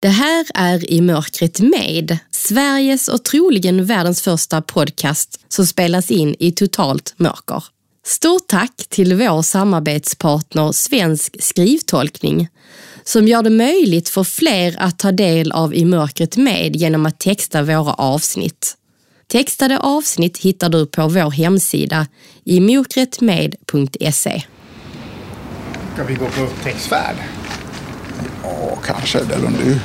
Det här är I mörkret med, Sveriges och troligen världens första podcast som spelas in i totalt mörker. Stort tack till vår samarbetspartner Svensk skrivtolkning som gör det möjligt för fler att ta del av I mörkret med genom att texta våra avsnitt. Textade avsnitt hittar du på vår hemsida imokretmed.se. Ska vi gå på upptäcktsfärd? Ja, kanske. Eller om du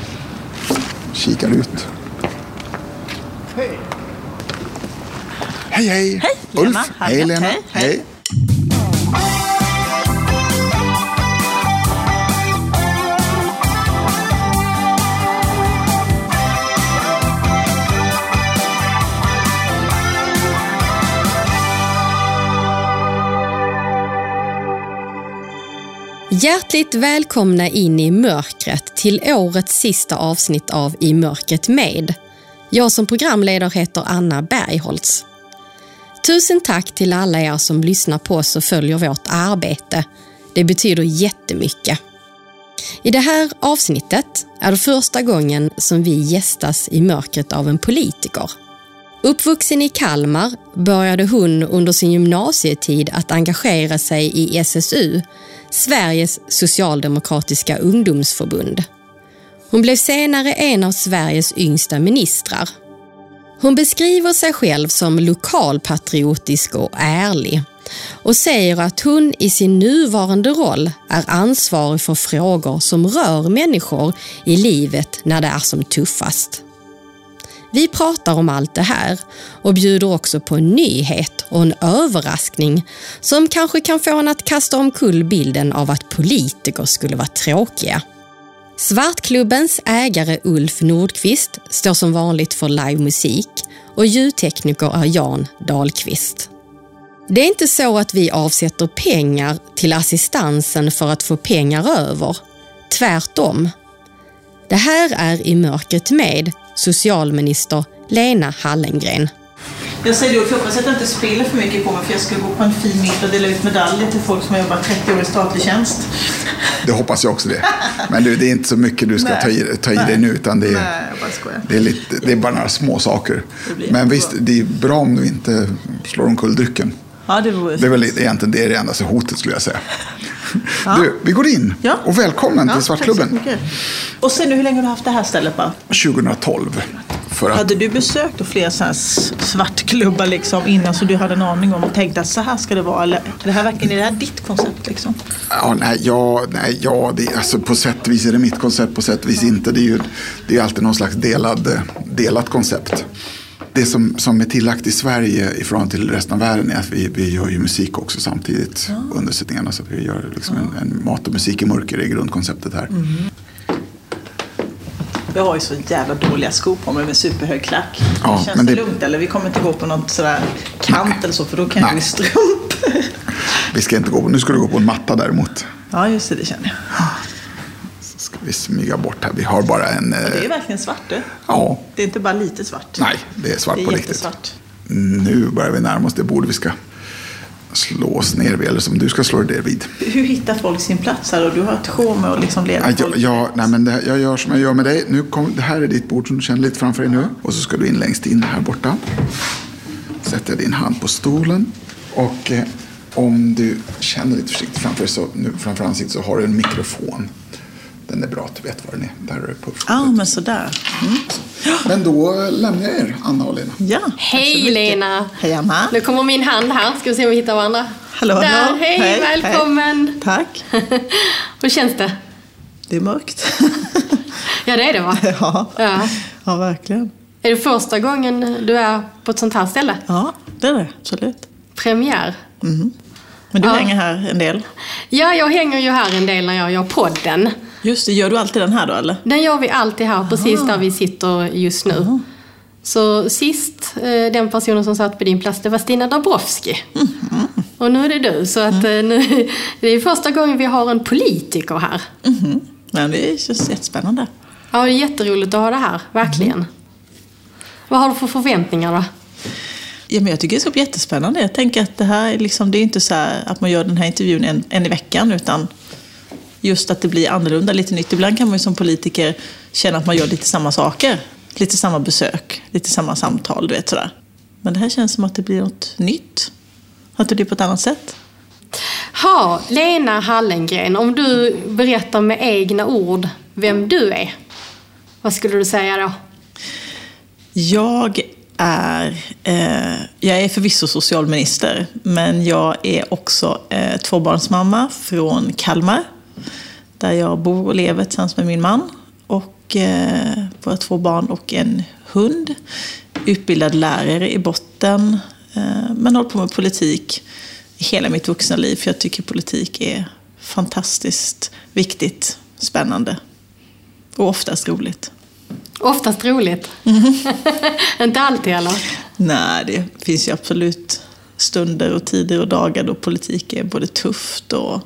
kikar ut. Hej! Hej, hej! Hej, Ulf! Lena. Hej, Hej, Lena! hej, hej. Hjärtligt välkomna in i mörkret till årets sista avsnitt av I mörkret med. Jag som programledare heter Anna Bergholtz. Tusen tack till alla er som lyssnar på oss och följer vårt arbete. Det betyder jättemycket. I det här avsnittet är det första gången som vi gästas i mörkret av en politiker. Uppvuxen i Kalmar började hon under sin gymnasietid att engagera sig i SSU, Sveriges socialdemokratiska ungdomsförbund. Hon blev senare en av Sveriges yngsta ministrar. Hon beskriver sig själv som lokalpatriotisk och ärlig och säger att hon i sin nuvarande roll är ansvarig för frågor som rör människor i livet när det är som tuffast. Vi pratar om allt det här och bjuder också på en nyhet och en överraskning som kanske kan få en att kasta omkull bilden av att politiker skulle vara tråkiga. Svartklubbens ägare Ulf Nordqvist står som vanligt för livemusik och ljudtekniker är Jan Dahlqvist. Det är inte så att vi avsätter pengar till assistansen för att få pengar över. Tvärtom. Det här är I mörkret med socialminister Lena Hallengren. Jag säger det och hoppas att jag inte spiller för mycket på mig för jag ska gå på en fin middag och dela ut medaljer till folk som har jobbat 30 år i statlig tjänst. Det hoppas jag också det. Men du, det är inte så mycket du ska Nej. ta i, ta i dig nu. Utan det är, Nej, det, är lite, det är bara några små saker. Men visst, det är bra om du inte slår omkull drycken. Ja, det vore Det är väl egentligen det, är det enda hotet skulle jag säga. Ja. Du, vi går in. Ja. Och välkommen till Svartklubben. Och sen nu, hur länge har du haft det här stället bara? 2012. För att, Hade du besökt flera så här s- svartklubbar liksom innan så du hade en aning om och tänkte att så här ska det vara? Eller är det här verkligen är det här ditt koncept liksom? ja, nej, ja, nej, ja det, alltså på sätt och vis är det mitt koncept, på sätt och vis inte. Det är ju det är alltid någon slags delad, delat koncept. Det som, som är tillagt i Sverige i förhållande till resten av världen är att vi, vi gör ju musik också samtidigt under sättningarna. Så att vi gör liksom en, en mat och musik i mörker är grundkonceptet här. Jag har ju så jävla dåliga skor på mig med superhög klack. Ja, Känns men det det- lugnt eller? Vi kommer inte gå på något sådär kant eller så för då kan jag Nej. bli strump. Vi ska inte gå på, nu ska du gå på en matta däremot. Ja, just det, det känner jag. Ska vi smyga bort här. Vi har bara en... Det är Eh, verkligen svart du. ja, Det är inte bara lite svart. nej, det är svart det är på riktigt. Nu börjar vi närma oss det bord vi ska slå oss ner vid, eller som du ska slå dig vid. Hur hittar folk sin plats här? Och du har ett show med att liksom leda Ja, folk. jag, nej, men det, jag gör som jag gör med dig. Nu kom, det här är ditt bord som du känner lite framför dig nu. Och så ska du in längst in här borta. Sätter din hand på stolen. Och eh, om du känner lite försiktigt framför så, nu, framför ansiktet så har du en mikrofon. Den är bra att du vet var den är. Där är det puff. Ja, men sådär. Mm. Men då lämnar jag er, Anna och Lena. Ja, Hej. Lena! Hej Anna! Nu kommer min hand här, ska vi se om vi hittar varandra. Hallå, Där, hallå. hej, Hej, välkommen! hej. Tack. Hur känns det? Det är mörkt. Ja, det är det va? ja. Ja. ja, verkligen. Är det första gången du är på ett sånt här ställe? Ja, det är det. Absolut. Premiär? Men du Ja. hänger här en del. Ja, jag hänger ju här en del när jag gör podden. Just det, gör du alltid den här då eller? Den gör vi alltid här, precis där vi sitter just nu. Så sist, eh, den personen som satt på din plats, det var Stina Dabrowski. Och nu är det du, så att eh, nu, det är första gången vi har en politiker här. Mhm. Men det känns jättespännande. Ja, det är jätteroligt att ha det här, verkligen. Vad har du för förväntningar då? Ja, men jag tycker det ska bli jättespännande. Jag tänker att det här är liksom, det är inte så här att man gör den här intervjun en, en i veckan utan just att det blir annorlunda, lite nytt. Ibland kan man ju som politiker känna att man gör lite samma saker. Lite samma besök, lite samma samtal, du vet sådär. Men det här känns som att det blir något nytt. Att det blir på ett annat sätt. Ha, Lena Hallengren, om du berättar med egna ord vem du är, vad skulle du säga då? Jag är, eh, jag är förvisso socialminister, men jag är också eh, tvåbarnsmamma från Kalmar. Där jag bor och lever tillsammans med min man och eh, våra två barn och en hund. Utbildad lärare i botten, eh, men håller på med politik hela mitt vuxna liv. För jag tycker politik är fantastiskt viktigt, spännande och oftast roligt. Oftast roligt. Inte alltid eller? Nej, det finns ju absolut stunder och tider och dagar då politik är både tufft och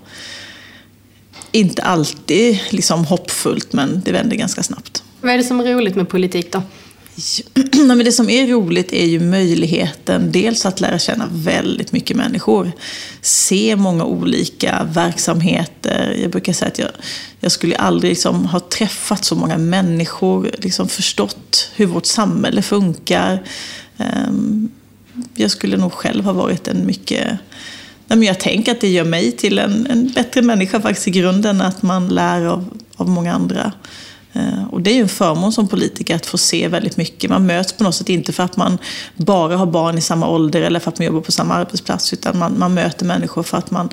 inte alltid liksom hoppfullt, men det vänder ganska snabbt. Vad är det som är roligt med politik då? Nej, men det som är roligt är ju möjligheten dels att lära känna väldigt mycket människor. Se många olika verksamheter. Jag brukar säga att jag, jag skulle aldrig liksom ha träffat så många människor, liksom förstått hur vårt samhälle funkar. Ehm, jag skulle nog själv ha varit en mycket Nej, men jag tänker att det gör mig till en, en bättre människa faktiskt i grunden, att man lär av, av många andra. Eh, och det är ju en förmån som politiker att få se väldigt mycket. Man möts på något sätt inte för att man bara har barn i samma ålder eller för att man jobbar på samma arbetsplats, utan man, man möter människor för att man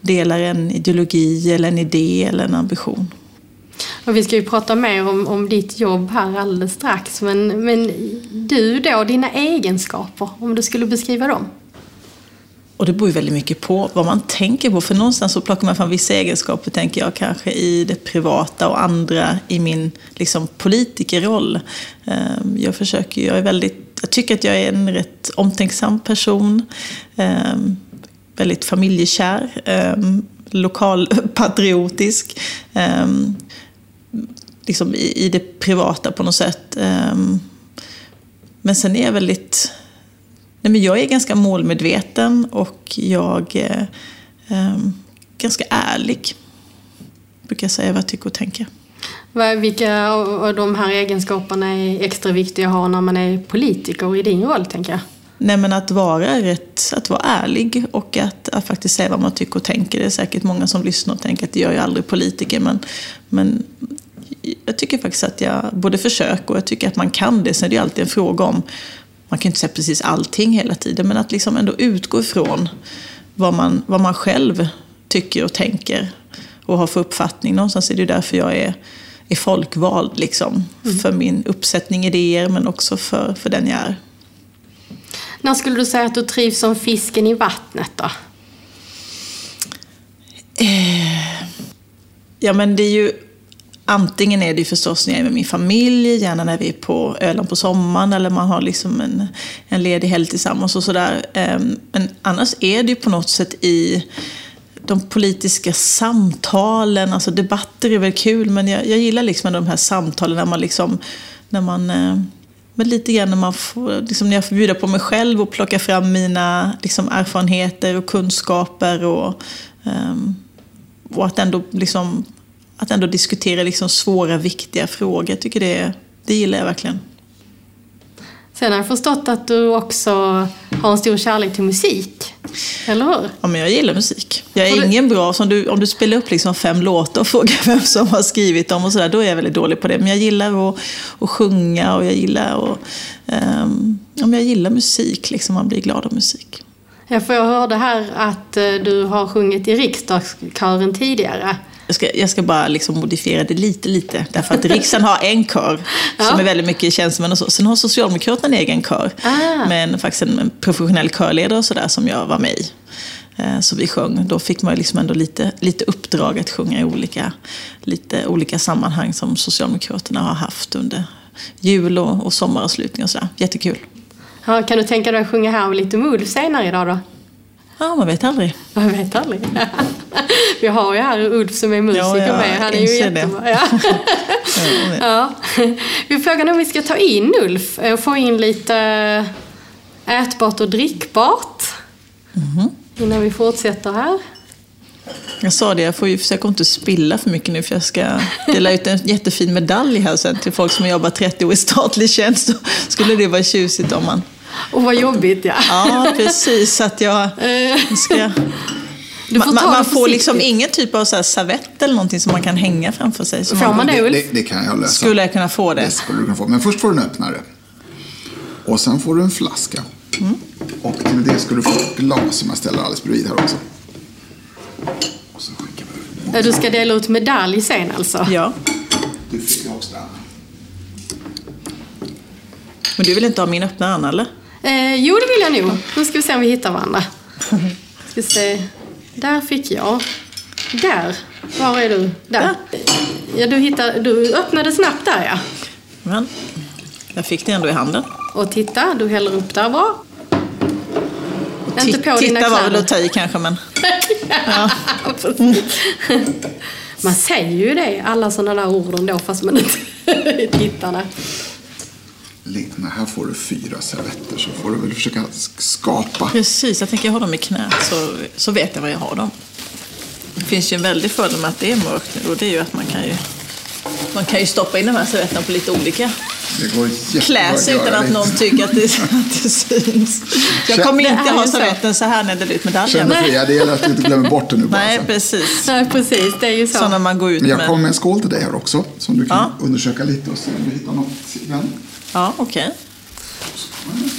delar en ideologi eller en idé eller en ambition. Och vi ska ju prata mer om, om ditt jobb här alldeles strax, men, men du då, dina egenskaper, om du skulle beskriva dem? Och det beror ju väldigt mycket på vad man tänker på. För någonstans så plockar man fram vissa egenskaper, tänker jag, kanske i det privata och andra i min liksom, politikerroll. Ehm, jag försöker, jag är väldigt, jag tycker att jag är en rätt omtänksam person. Ehm, väldigt familjekär. Ehm, lokalpatriotisk. Liksom i det privata på något sätt. Men sen är jag väldigt Nej, men jag är ganska målmedveten och jag är eh, ganska ärlig. Brukar säga vad jag tycker och tänker. Vilka av de här egenskaperna är extra viktiga att ha när man är politiker i din roll, tänker jag? Nej, men att vara rätt, att vara ärlig och att, att faktiskt säga vad man tycker och tänker. Det är säkert många som lyssnar och tänker att det gör ju aldrig politiker, men, men jag tycker faktiskt att jag både försöker och jag tycker att man kan det. Sen är det ju alltid en fråga om man kan inte säga precis allting hela tiden, men att liksom ändå utgå ifrån vad man, vad man själv tycker och tänker och har för uppfattning. Någonstans är det därför jag är, är folkvald, liksom, mm. för min uppsättning idéer men också för, för den jag är. När skulle du säga att du trivs som fisken i vattnet då? Eh, ja men det är ju Antingen är det förstås när jag är med min familj, gärna när vi är på Öland på sommaren eller man har liksom en, en ledig helg tillsammans och sådär. Ehm, men annars är det ju på något sätt i de politiska samtalen, alltså debatter är väl kul, men jag, jag gillar liksom de här samtalen när man liksom, när man eh, men lite grann när, man får, liksom när jag får bjuda på mig själv och plocka fram mina liksom, erfarenheter och kunskaper och, um, och att ändå liksom att ändå diskutera liksom svåra, viktiga frågor. Jag tycker det, det gillar jag verkligen. Sen har jag förstått att du också har en stor kärlek till musik. Eller hur? Ja, men jag gillar musik. Jag är du... ingen bra, om du, om du spelar upp liksom fem låtar och frågar vem som har skrivit dem och sådär, då är jag väldigt dålig på det. Men jag gillar att, att sjunga och jag gillar att, um, ja, jag gillar musik, liksom, man blir glad av musik. Ja, för jag hörde här att eh, du har sjungit i riksdagskören tidigare. Jag ska, jag ska bara liksom modifiera det lite, lite. Därför att riksdagen har en kör ja. som är väldigt mycket tjänstemän och så. Sen har Socialdemokraterna en egen kör. Ah. Med faktiskt en professionell körledare och sådär som jag var med i. Eh, så vi sjöng. Då fick man liksom ändå lite, lite uppdrag att sjunga i olika, lite olika sammanhang som Socialdemokraterna har haft under jul och, och sommaravslutning och sådär. Jättekul. Ja, kan du tänka dig att sjunga här med lite Ulf senare idag då? Ja, man vet aldrig. Man vet aldrig. Vi har ju här Ulf som är musiker ja, med. Han är ju jättebra. Ja. ja. Vi frågar om vi ska ta in Ulf och få in lite ätbart och drickbart. Mm. Innan vi fortsätter här. Jag sa det, jag får ju försöka inte spilla för mycket nu för jag ska dela ut en jättefin medalj här sen till folk som har jobbat 30 år i statlig tjänst. Så skulle det vara tjusigt om man... Och vad jobbigt ja. Ja, precis. Att jag ska... Du får man, man får liksom ingen typ av så här servett eller någonting som man kan hänga framför sig. Får man det Det, Ulf? det, det kan jag lösa. Skulle jag kunna få det? Det skulle du kunna få. Men först får du en öppnare. Och sen får du en flaska. Mm. Och till det ska du få ett glas som jag ställer alldeles bredvid här också. Och så skickar vi Du ska dela ut medalj sen alltså? Ja. Du fick också där. Men du vill inte ha min öppna Anna eller? Eh, jo, det vill jag nog. Nu ska vi se om vi hittar varandra. Ska se. Där fick jag. Där. Var är du? Där. Ja, du, hittade, du öppnade snabbt där ja. Men jag fick det ändå i handen. Och titta, du häller upp där bra. Inte Ti- på dina Titta var väl att ta i kanske men... Ja. Man säger ju det, alla sådana där ord ändå, fast man inte tittar Lena, här får du fyra servetter så får du väl försöka sk- skapa. Precis, jag tänker jag har dem i knät så, så vet jag var jag har dem. Det finns ju en väldig fördel med att det är mörkt nu och det är ju att man kan ju, man kan ju stoppa in de här servetterna på lite olika Det går kläs utan att någon tycker att det, att det syns. Jag kommer inte ha servetten så här när jag delar ut Känn medaljen. dig fria, det gäller att du inte glömmer bort det nu bara. Nej, sen. precis. Nej, precis, det är ju så. Så när man går ut Men jag kommer med en skål till dig här också. Som du kan Ja. undersöka lite och se om du hittar något igen. Ja, okej.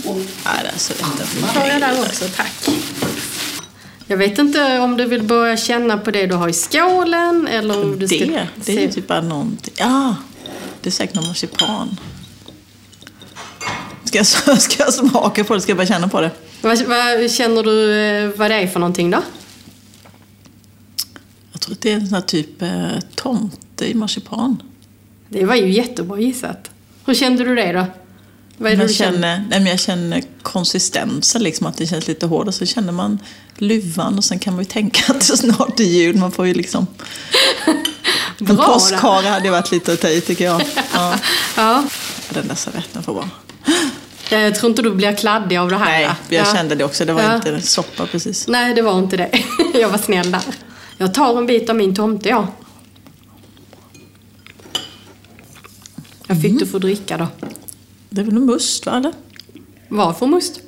Det är servetten. tar jag där också, tack. Jag vet inte om du vill börja känna på det du har i skålen eller om du ska... Det, det är ju typ bara någonting. Ja, det är säkert någon marsipan. Ska jag, ska jag smaka på det? Ska jag bara känna på det? Vad, vad känner du eh, vad det är för någonting då? Jag tror att det är en sån här typ eh, tomte i marsipan. Det var ju jättebra gissat. Hur kände du det då? Vad är det Jag du känner? känner, nej, men jag känner konsistensen, liksom, att det känns lite hårt. Och så känner man luvan och sen kan man ju tänka att det snart är jul. Man får ju liksom... En påskhare hade varit lite att ta i tycker jag. Ja. Ja. Den där servetten får vara. Jag tror inte du blir kladdig av det här. Nej, jag Ja. kände det också. Det var Ja. inte soppa precis. Nej, det var inte det. Jag var snäll där. Jag tar en bit av min tomte, ja. Jag fick du få dricka då. Det är väl en must, va? Eller? Vad för must?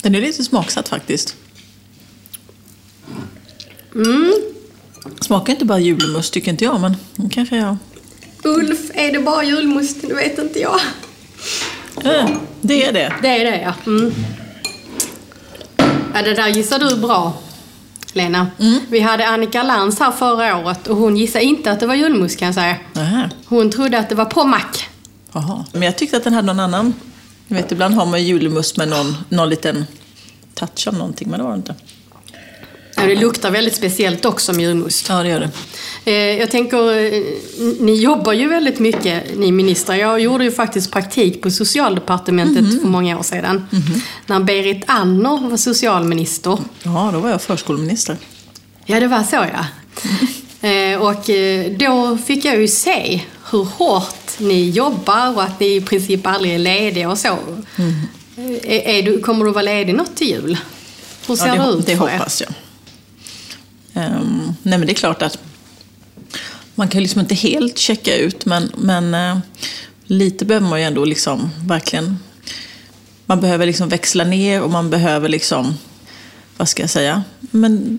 Den är lite smaksatt faktiskt. Mm. Smakar inte bara julmust tycker inte jag, men det kanske jag... Ulf, är det bara julmust? Det vet inte jag. Eh, det är det. Det är det, ja. Mm. ja det där gissar du bra, Lena. Vi hade Annika Lantz här förra året och hon gissade inte att det var julmust kan jag säga. Nähä. Hon trodde att det var pommac. Jaha. Men jag tyckte att den hade någon annan... Jag vet, ibland har man julmust med någon, någon liten touch av någonting, men det var det inte. Ja, det luktar väldigt speciellt också med julmust. Ja, det gör det. Eh, Jag tänker, eh, ni jobbar ju väldigt mycket, ni ministrar. Jag gjorde ju faktiskt praktik på socialdepartementet för många år sedan. När Berit Andnor var socialminister. Ja, då var jag förskoleminister. Ja, det var så ja. Eh, Och då fick jag ju se hur hårt ni jobbar och att ni i princip aldrig är lediga och så. Är, är du, kommer du vara ledig något till jul? Hur ser Ja, det, det, ut det för er? hoppas jag. Um, nej, men det är klart att man kan liksom inte helt checka ut, men, men uh, lite behöver man ju ändå liksom verkligen... Man behöver liksom växla ner och man behöver liksom, vad ska jag säga, men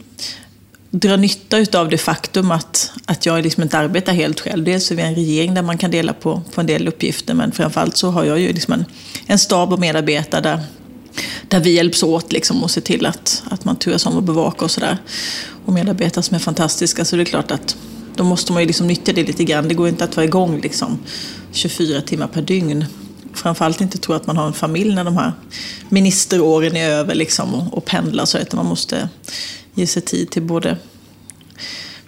dra nytta av det faktum att, att jag liksom inte arbetar helt själv. Dels är vi en regering där man kan dela på, på en del uppgifter, men framförallt så har jag ju liksom en, en stab och medarbetare där, där vi hjälps åt liksom och ser till att, att man turas om att bevaka och sådär. Och medarbetare som är fantastiska, så det är klart att då måste man ju liksom nyttja det lite grann. Det går inte att vara igång liksom 24 timmar per dygn. Framförallt inte tro att man har en familj när de här ministeråren är över liksom och, och pendlar så, utan man måste ge sig tid till både,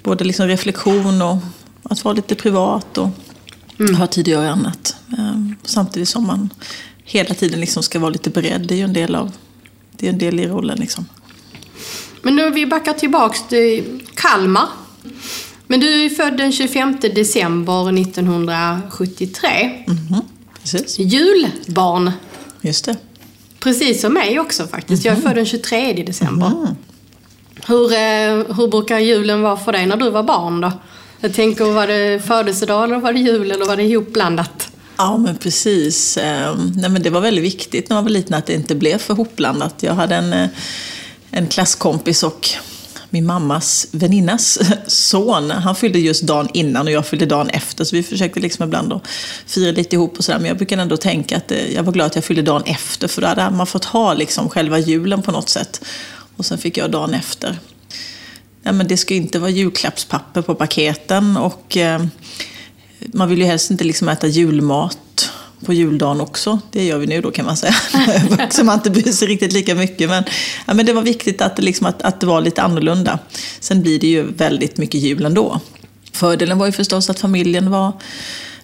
både liksom reflektion och att vara lite privat och ha tid att göra annat. Ehm, Samtidigt som man hela tiden liksom ska vara lite beredd. Det är ju en del, av, det är en del i rollen. Liksom. Men nu vi backar tillbaks till Kalmar. Men du är född den 25 december 1973. Mhm, Precis, Julbarn. just det. Precis som mig också faktiskt. Jag är född den 23 december. Hur, eh, hur brukar julen vara för dig när du var barn då? Jag tänker, var det födelsedag eller var det jul eller var det ihopblandat? Ja, men precis. Ehm, nej, men det var väldigt viktigt när man var liten att det inte blev för hopblandat. Jag hade en, eh, en klasskompis och min mammas väninnas son, han fyllde just dagen innan och jag fyllde dagen efter. Så vi försökte liksom ibland att fira lite ihop och sådär. Men jag brukar ändå tänka att eh, jag var glad att jag fyllde dagen efter. För då hade man fått ha liksom själva julen på något sätt. Och sen fick jag dagen efter. Ja, men det ska inte vara julklappspapper på paketen och eh, man vill ju helst inte liksom äta julmat på juldagen också. Det gör vi nu då kan man säga. Så man inte bryr sig riktigt lika mycket. Men, ja, men det var viktigt att liksom, att, att det var lite annorlunda. Sen blir det ju väldigt mycket jul ändå. Fördelen var ju förstås att familjen var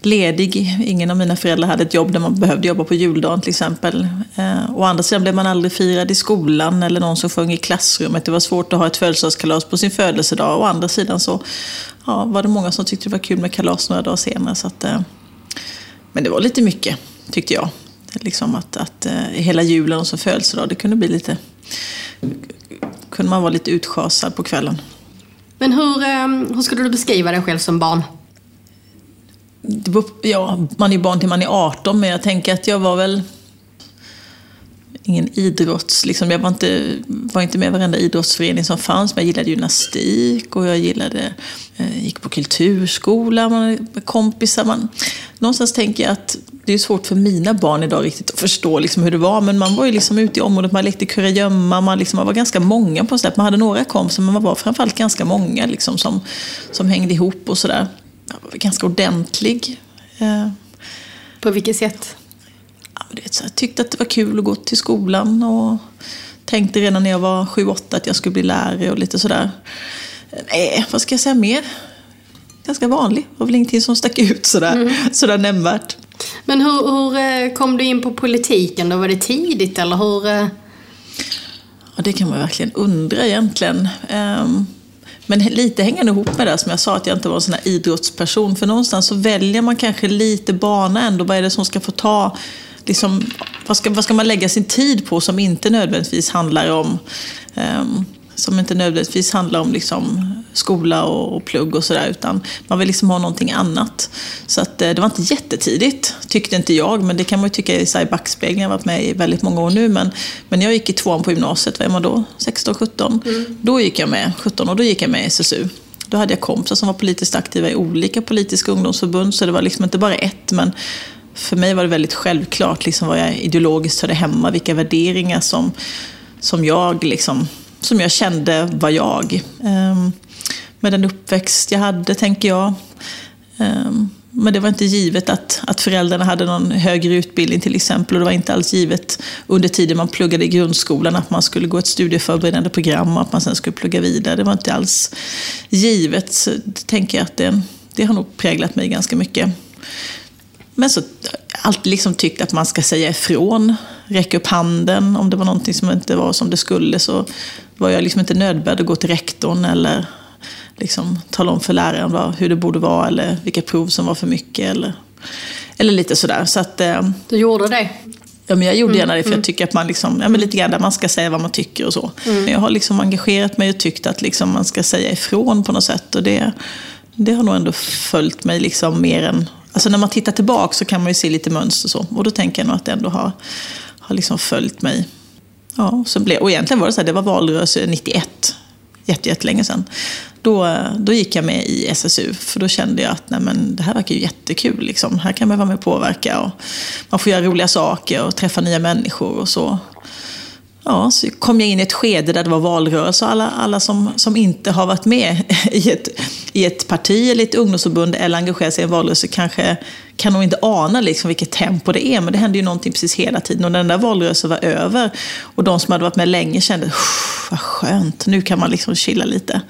ledig. Ingen av mina föräldrar hade ett jobb där man behövde jobba på juldagen till exempel. Eh, å andra sidan blev man aldrig firad i skolan eller någon som sjöng i klassrummet. Det var svårt att ha ett födelsedagskalas på sin födelsedag. Å andra sidan så ja, var det många som tyckte det var kul med kalas några dagar senare. Så att, eh, men det var lite mycket, tyckte jag. Liksom att, att eh, hela julen och så födelsedag, det kunde bli lite... kunde man vara lite utschasad på kvällen. Men hur, eh, hur skulle du beskriva dig själv som barn? Det Ja, man är ju barn till man är 18, men jag tänker att jag var väl ingen idrotts... Liksom, jag var inte, var inte med i varenda idrottsförening som fanns, men jag gillade gymnastik och jag gillade, eh, gick på kulturskola man, med kompisar. Man, någonstans tänker jag att det är svårt för mina barn idag riktigt att förstå liksom hur det var, men man var ju liksom ute i området, man lekte kurragömma, man, liksom, man var ganska många på sätt. Man hade några kompisar, men man var framförallt ganska många liksom, som, som hängde ihop och sådär. Ganska ordentlig. Eh, På vilket sätt? jag tyckte att det var kul att gå till skolan och tänkte redan när jag var 7-8 att jag skulle bli lärare och lite sådär. Nej, vad ska jag säga mer? Ganska vanlig. Det var väl ingenting som stack ut sådär, sådär nämnvärt. Men hur, hur eh, kom du in på politiken då? Var det tidigt eller hur? eh? Ja, det kan man verkligen undra egentligen. Ehm, men lite hänger det ihop med det som jag sa, att jag inte var en sån här idrottsperson. För någonstans så väljer man kanske lite bana ändå. Vad är det som ska få ta... Liksom, vad, ska, vad ska man lägga sin tid på som inte nödvändigtvis handlar om... um, som inte nödvändigtvis handlar om liksom, skola och, plugg och sådär. Utan man vill liksom ha någonting annat. Så att, eh, det var inte jättetidigt, tyckte inte jag. Men det kan man ju tycka i så här i backspegeln. Jag har varit med i väldigt många år nu. Men, men jag gick i tvåan på gymnasiet, vad är man då? 16, 17? Då gick jag med, 17 och då gick jag med i SSU. Då hade jag kompisar som var politiskt aktiva i olika politiska ungdomsförbund. Så det var liksom inte bara ett. Men för mig var det väldigt självklart liksom vad jag ideologiskt hörde hemma. Vilka värderingar som, som jag liksom som jag kände var jag. Ehm, med den uppväxt jag hade, tänker jag. Ehm, men det var inte givet att, att föräldrarna hade någon högre utbildning till exempel. Och det var inte alls givet under tiden man pluggade i grundskolan att man skulle gå ett studieförberedande program och att man sen skulle plugga vidare. Det var inte alls givet. Så det tänker jag att det, det har nog präglat mig ganska mycket. Men så alltid liksom tyckt att man ska säga ifrån, räcka upp handen. Om det var någonting som inte var som det skulle så var jag liksom inte nödbedd att gå till rektorn eller liksom tala om för läraren vad, hur det borde vara eller vilka prov som var för mycket. Eller, eller lite sådär. Så att, eh, Du gjorde det? Ja, men jag gjorde gärna det för jag tycker att man liksom, ja, men lite grann där man ska säga vad man tycker och så. Men jag har liksom engagerat mig och tyckt att liksom man ska säga ifrån på något sätt. Och det, det har nog ändå följt mig liksom mer än... Alltså när man tittar tillbaka så kan man ju se lite mönster och så. Och då tänker jag nog att det ändå har, har liksom följt mig. Ja, så blev, och egentligen var det så här, det var valrörelse 91. Jättelänge sedan. Då, då gick jag med i SSU, för då kände jag att nej, men, det här verkar ju jättekul. Liksom. Här kan man vara med och påverka. Och man får göra roliga saker och träffa nya människor och så. Ja, så kom jag in i ett skede där det var valrörelse och alla, alla som, som inte har varit med i ett, i ett parti eller ett ungdomsförbund eller engagerat sig i en valrörelse kanske kan nog inte ana liksom vilket tempo det är. Men det hände ju någonting precis hela tiden. Och när den där valrörelsen var över och de som hade varit med länge kände "Uff, vad skönt, nu kan man liksom chilla lite.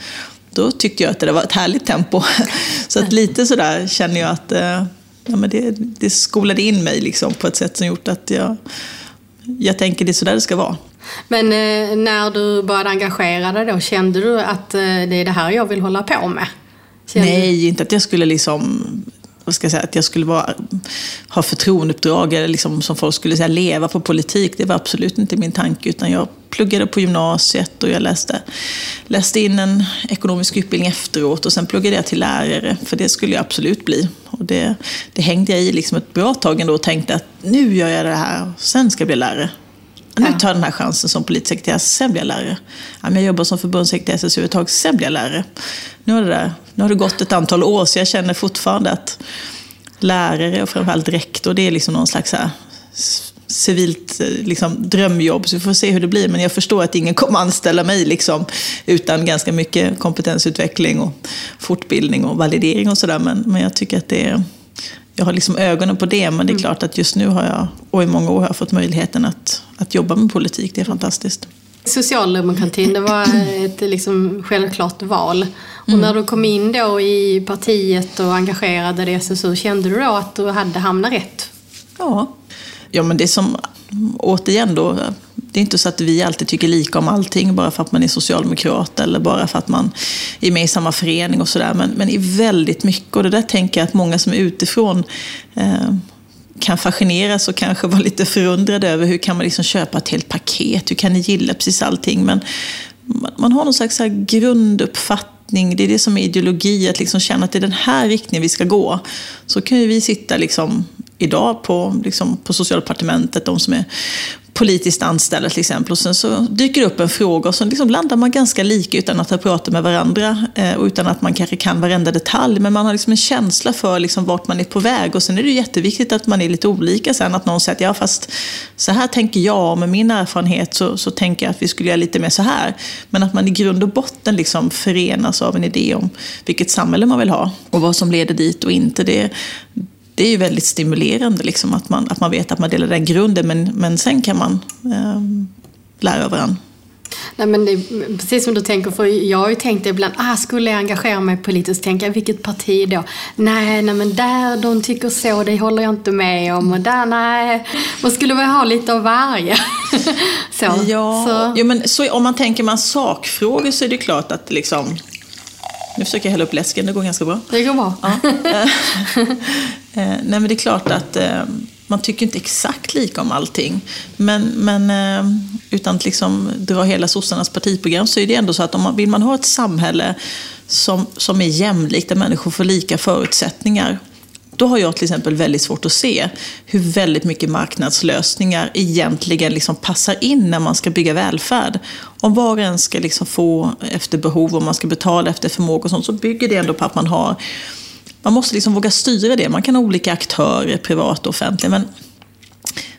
Då tyckte jag att det var ett härligt tempo. Så att lite sådär känner jag att eh, ja, men det, det skolade in mig liksom på ett sätt som gjort att jag, jag tänker det är sådär det ska vara. Men eh, när du började engagera dig då, kände du att eh, det är det här jag vill hålla på med? Kände Nej, inte att jag skulle liksom vad ska jag säga, att jag skulle vara, ha förtroendeuppdrag eller liksom, som folk skulle säga leva på politik. Det var absolut inte min tanke. Utan jag pluggade på gymnasiet och jag läste, läste in en ekonomisk utbildning efteråt. Och sen pluggade jag till lärare, för det skulle jag absolut bli. Och det, det hängde jag i liksom ett bra tag ändå och tänkte att nu gör jag det här och sen ska jag bli lärare. Nu tar jag den här chansen som politisk sen blir jag lärare. Jag jobbar som förbundssekreterare i SSU ett tag, sen blir jag lärare. Nu har, det där, nu har det gått ett antal år, så jag känner fortfarande att lärare och framförallt rektor, det är liksom någon slags här civilt liksom, drömjobb, så vi får se hur det blir. Men jag förstår att ingen kommer anställa mig liksom, utan ganska mycket kompetensutveckling och fortbildning och validering och sådär. Men, men jag tycker att det är jag har liksom ögonen på det, men det är mm. klart att just nu har jag, och i många år har jag fått möjligheten att, att jobba med politik. Det är fantastiskt. Socialdemokratin, det var ett liksom självklart val. Och mm. när du kom in då i partiet och engagerade dig i SSU, kände du då att du hade hamnat rätt? Ja. Ja, men det som, återigen då, det är inte så att vi alltid tycker lika om allting bara för att man är socialdemokrat eller bara för att man är med i samma förening och sådär. Men, men i väldigt mycket, och det där tänker jag att många som är utifrån eh, kan fascineras och kanske vara lite förundrade över hur kan man liksom köpa ett helt paket, hur kan ni gilla precis allting? Men man, man har någon slags så grunduppfattning, det är det som är ideologi, att liksom känna att det är den här riktningen vi ska gå. Så kan ju vi sitta liksom idag på, liksom, på socialdepartementet, de som är politiskt anställda till exempel. Och sen så dyker det upp en fråga och så liksom landar man ganska lika utan att ha pratat med varandra eh, och utan att man kanske kan varenda detalj. Men man har liksom en känsla för liksom vart man är på väg. Och sen är det jätteviktigt att man är lite olika sen. Att någon säger att ja, fast så här tänker jag och med min erfarenhet så, så tänker jag att vi skulle göra lite mer så här. Men att man i grund och botten liksom förenas av en idé om vilket samhälle man vill ha och vad som leder dit och inte. Det, det är ju väldigt stimulerande liksom, att, man, att man vet att man delar den grunden, men, men sen kan man eh, lära varandra. Nej, men det är precis som du tänker, för jag har ju tänkt ibland, ah, skulle jag engagera mig politiskt, tänker jag, vilket parti då? Nej, nej men där de tycker så, det håller jag inte med om. Och där, nej, man skulle väl ha lite av varje. så, ja, så. Jo, men så, om man tänker man sakfrågor så är det klart att liksom, nu försöker jag hälla upp läsken, det går ganska bra. Det går bra. Ja. Eh, nej men det är klart att eh, man tycker inte exakt lika om allting. Men, men eh, utan att liksom dra hela sossarnas partiprogram så är det ändå så att om man, vill man ha ett samhälle som, som är jämlikt, där människor får lika förutsättningar, då har jag till exempel väldigt svårt att se hur väldigt mycket marknadslösningar egentligen liksom passar in när man ska bygga välfärd. Om var och en ska liksom få efter behov och man ska betala efter förmåga och sånt, så bygger det ändå på att man har man måste liksom våga styra det. Man kan ha olika aktörer, privat och offentligt, men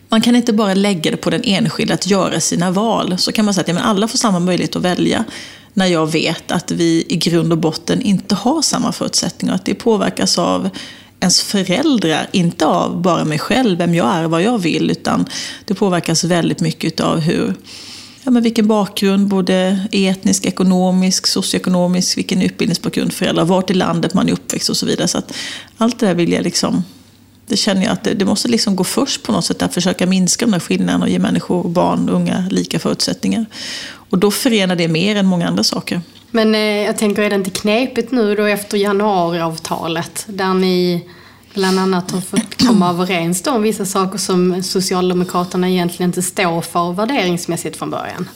man kan inte bara lägga det på den enskilde att göra sina val. Så kan man säga att ja, men alla får samma möjlighet att välja när jag vet att vi i grund och botten inte har samma förutsättningar. Att det påverkas av ens föräldrar, inte av bara mig själv, vem jag är, vad jag vill, utan det påverkas väldigt mycket av hur ja, men vilken bakgrund, både etnisk, ekonomisk, socioekonomisk, vilken utbildningsbakgrund föräldrar, vart i landet man är uppväxt och så vidare. Så att allt det där vill jag liksom, det känner jag att det, det måste liksom gå först på något sätt, att försöka minska de här skillnaderna och ge människor, barn och unga lika förutsättningar. Och då förenar det mer än många andra saker. Men eh, jag tänker, är det inte knepigt nu då efter januariavtalet, där ni bland annat har fått komma överens om vissa saker som Socialdemokraterna egentligen inte står för värderingsmässigt från början.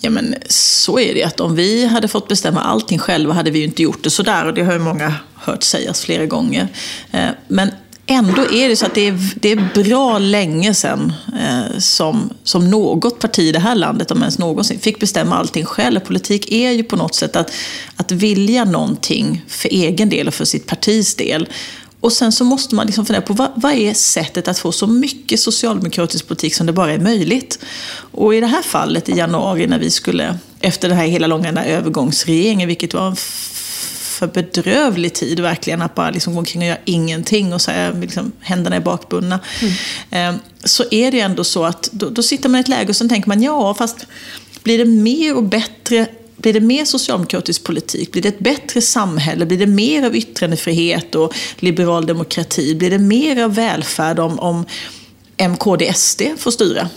Ja men så är det att om vi hade fått bestämma allting själva hade vi ju inte gjort det sådär och det har ju många hört sägas flera gånger. Eh, men ändå är det så att det är, det är bra länge sedan eh, som, som något parti i det här landet, om ens någonsin, fick bestämma allting själv. Politik är ju på något sätt att, att vilja någonting för egen del och för sitt partis del. Och sen så måste man liksom fundera på vad, vad, är sättet att få så mycket socialdemokratisk politik som det bara är möjligt. Och i det här fallet i januari när vi skulle, efter den här hela långa övergångsregeringen, vilket var en för bedrövlig tid verkligen, att bara liksom gå omkring och göra ingenting och så här, liksom, händerna är bakbundna. Mm. Eh, så är det ändå så att då, då sitter man i ett läge och så tänker man, ja fast blir det mer och bättre blir det mer socialdemokratisk politik? Blir det ett bättre samhälle? Blir det mer av yttrandefrihet och liberal demokrati? Blir det mer av välfärd om, om MKD, SD får styra?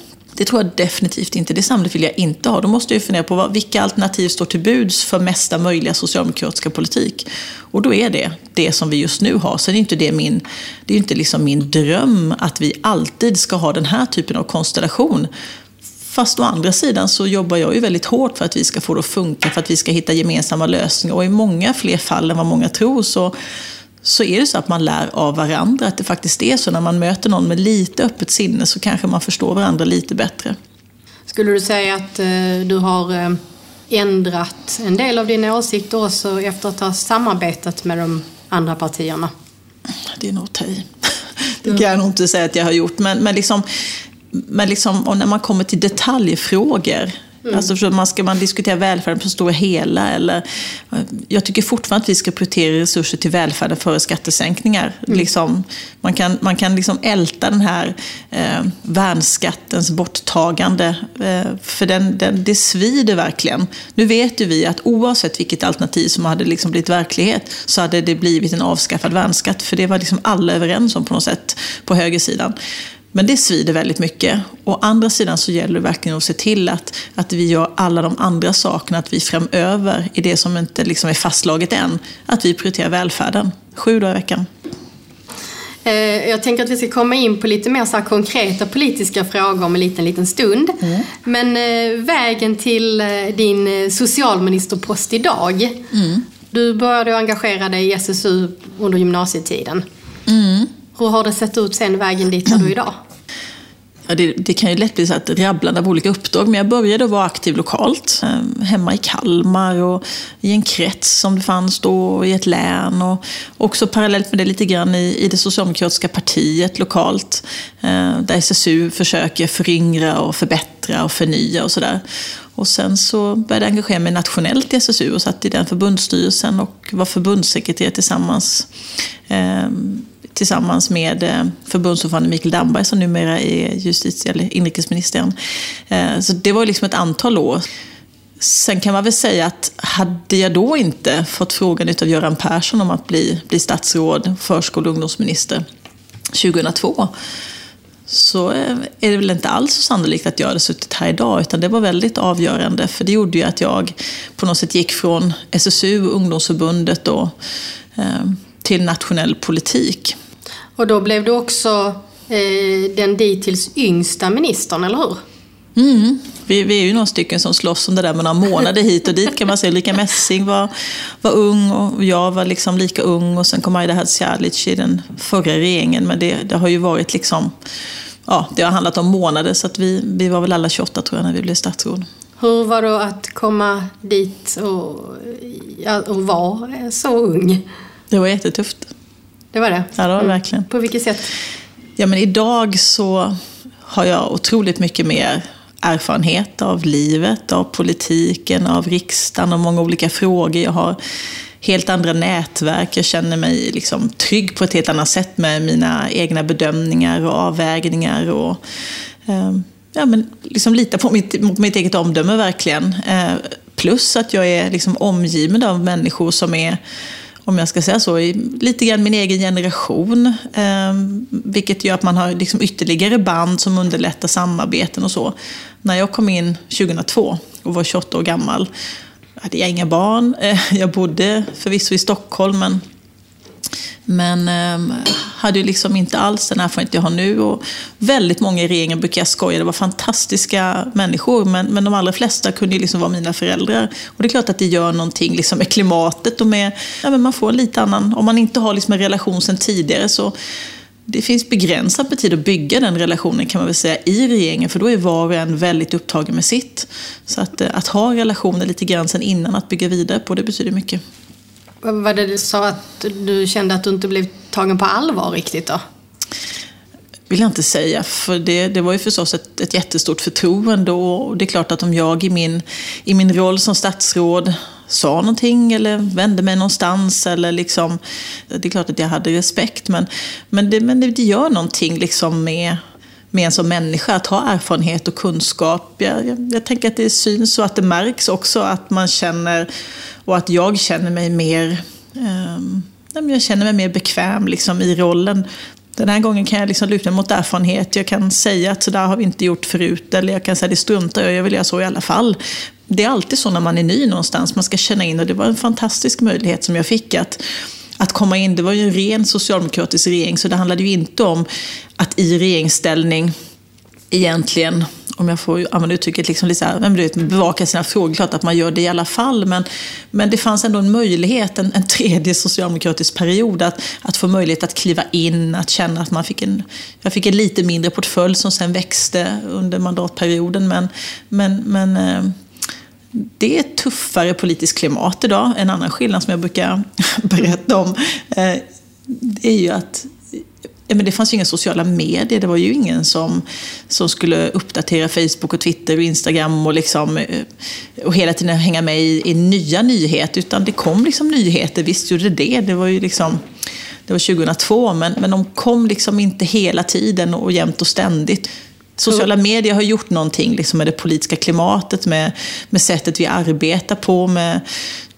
Det tror jag definitivt inte. Det samhället vill jag inte ha. Då måste jag fundera på vad, vilka alternativ står till buds för mesta möjliga socialdemokratiska politik. Och då är det det som vi just nu har. Sen är inte det min, det är inte liksom min dröm att vi alltid ska ha den här typen av konstellation. Fast å andra sidan så jobbar jag ju väldigt hårt för att vi ska få det att funka, för att vi ska hitta gemensamma lösningar. Och i många fler fall än vad många tror så så är det så att man lär av varandra. Att det faktiskt är så när man möter någon med lite öppet sinne så kanske man förstår varandra lite bättre. Skulle du säga att eh, du har eh, ändrat en del av dina åsikter också efter att ha samarbetat med de andra partierna? Det är nog att ta i. Det kan jag nog inte säga att jag har gjort. Men, men, liksom, men liksom, och när man kommer till detaljfrågor Mm. Alltså, man ska man diskutera välfärden på stora hela? Eller, jag tycker fortfarande att vi ska prioritera resurser till välfärden före skattesänkningar. Mm. Liksom, man kan, man kan liksom älta den här eh, värnskattens borttagande, eh, för den, den, det svider verkligen. Nu vet ju vi att oavsett vilket alternativ som hade liksom blivit verklighet så hade det blivit en avskaffad värnskatt, för det var liksom alla överens om på något sätt på högersidan. Men det svider väldigt mycket. Å andra sidan så gäller det verkligen att se till att, att vi gör alla de andra sakerna, att vi framöver, i det som inte liksom är fastslaget än, att vi prioriterar välfärden. Sju dagar i veckan. Eh, jag tänker att vi ska komma in på lite mer så konkreta politiska frågor om en liten, liten stund. Mm. Men eh, vägen till eh, din socialministerpost idag. Mm. Du började engagera dig i SSU under gymnasietiden. Mm. Hur har det sett ut sen vägen dit där du är idag? Ja, det, det, kan ju lätt bli så att rabblande av olika uppdrag, men jag började vara aktiv lokalt. Ehm, hemma i Kalmar och i en krets som det fanns då, i ett län. Och också parallellt med det lite grann i, i det socialdemokratiska partiet lokalt. Ehm, där SSU försöker föryngra och förbättra och förnya och sådär. Och sen så började jag engagera mig nationellt i SSU och satt i den förbundsstyrelsen och var förbundssekreterare tillsammans ehm, tillsammans med eh, förbundsordförande Mikael Damberg som numera är justitie eller inrikesministern. Eh, så det var liksom ett antal år. Sen kan man väl säga att hade jag då inte fått frågan av Göran Persson om att bli, bli statsråd, förskole och ungdomsminister 2002 så eh, är det väl inte alls så sannolikt att jag hade suttit här idag, utan det var väldigt avgörande. För det gjorde ju att jag på något sätt gick från SSU, ungdomsförbundet, och, till nationell politik. Och då blev du också eh, den dittills yngsta ministern, eller hur? Mm. Vi, vi, är ju några stycken som slåss om det där med några månader hit och dit kan man säga. Ulrika Messing var, var ung och jag var liksom lika ung och sen kom Aida Hadzialic i den förra regeringen. Men det, det har ju varit liksom, ja, det har handlat om månader så att vi, vi var väl alla 28 tror jag när vi blev statsråd. Hur var det att komma dit och, och vara så ung? Det var jättetufft. Det var det? Ja, det var mm. verkligen. På vilket sätt? Ja, men idag så har jag otroligt mycket mer erfarenhet av livet, av politiken, av riksdagen och många olika frågor. Jag har helt andra nätverk. Jag känner mig liksom trygg på ett helt annat sätt med mina egna bedömningar och avvägningar. Och, eh, ja, men liksom lita på mitt, mitt eget omdöme verkligen. Eh, plus att jag är liksom omgiven av människor som är om jag ska säga så, i lite grann min egen generation. Eh, vilket gör att man har liksom ytterligare band som underlättar samarbeten och så. När jag kom in 2002 och var 28 år gammal hade jag inga barn. Eh, jag bodde förvisso i Stockholm men men eh, hade ju liksom inte alls den erfarenhet jag har nu. Och väldigt många i regeringen brukar jag skoja, det var fantastiska människor. Men, men de allra flesta kunde ju liksom vara mina föräldrar. Och det är klart att det gör någonting liksom med klimatet och med, ja, men man får en lite annan, om man inte har liksom en relation sedan tidigare så det finns begränsat med tid att bygga den relationen kan man väl säga i regeringen, för då är var och en väldigt upptagen med sitt. Så att, eh, att ha relationer lite grann sedan innan att bygga vidare på, det betyder mycket. Vad var det du sa att du kände att du inte blev tagen på allvar riktigt då? vill jag inte säga, för det, det var ju förstås ett, ett jättestort förtroende och det är klart att om jag i min, i min roll som statsråd sa någonting eller vände mig någonstans eller liksom, det är klart att jag hade respekt men, men, det, men det gör någonting liksom med, med en som människa, att ha erfarenhet och kunskap. Jag, jag, jag tänker att det syns och att det märks också att man känner och att jag känner mig mer, eh, jag känner mig mer bekväm liksom, i rollen. Den här gången kan jag liksom luta mig mot erfarenhet. Jag kan säga att så där har vi inte gjort förut. Eller jag kan säga att det struntar jag jag vill göra så i alla fall. Det är alltid så när man är ny någonstans. Man ska känna in och det var en fantastisk möjlighet som jag fick. att att komma in, det var ju en ren socialdemokratisk regering, så det handlade ju inte om att i regeringsställning egentligen om jag får använda uttrycket, liksom lite så här, men vet, bevaka sina frågor. Klart att man gör det i alla fall. Men, men det fanns ändå en möjlighet, en, en tredje socialdemokratisk period, att, att få möjlighet att kliva in, att känna att man fick en, jag fick en lite mindre portfölj som sen växte under mandatperioden. Men, men, men eh, det är ett tuffare politiskt klimat idag. En annan skillnad som jag brukar berätta om eh, är ju att men det fanns ju inga sociala medier. Det var ju ingen som, som skulle uppdatera Facebook och Twitter och Instagram och, liksom, eh, och hela tiden hänga med i, i nya nyheter. Utan det kom liksom nyheter, visst gjorde det det. Det var ju liksom... Det var 2002, men, men de kom liksom inte hela tiden och jämt och ständigt. Sociala medier har gjort någonting liksom med det politiska klimatet, med, med sättet vi arbetar på, med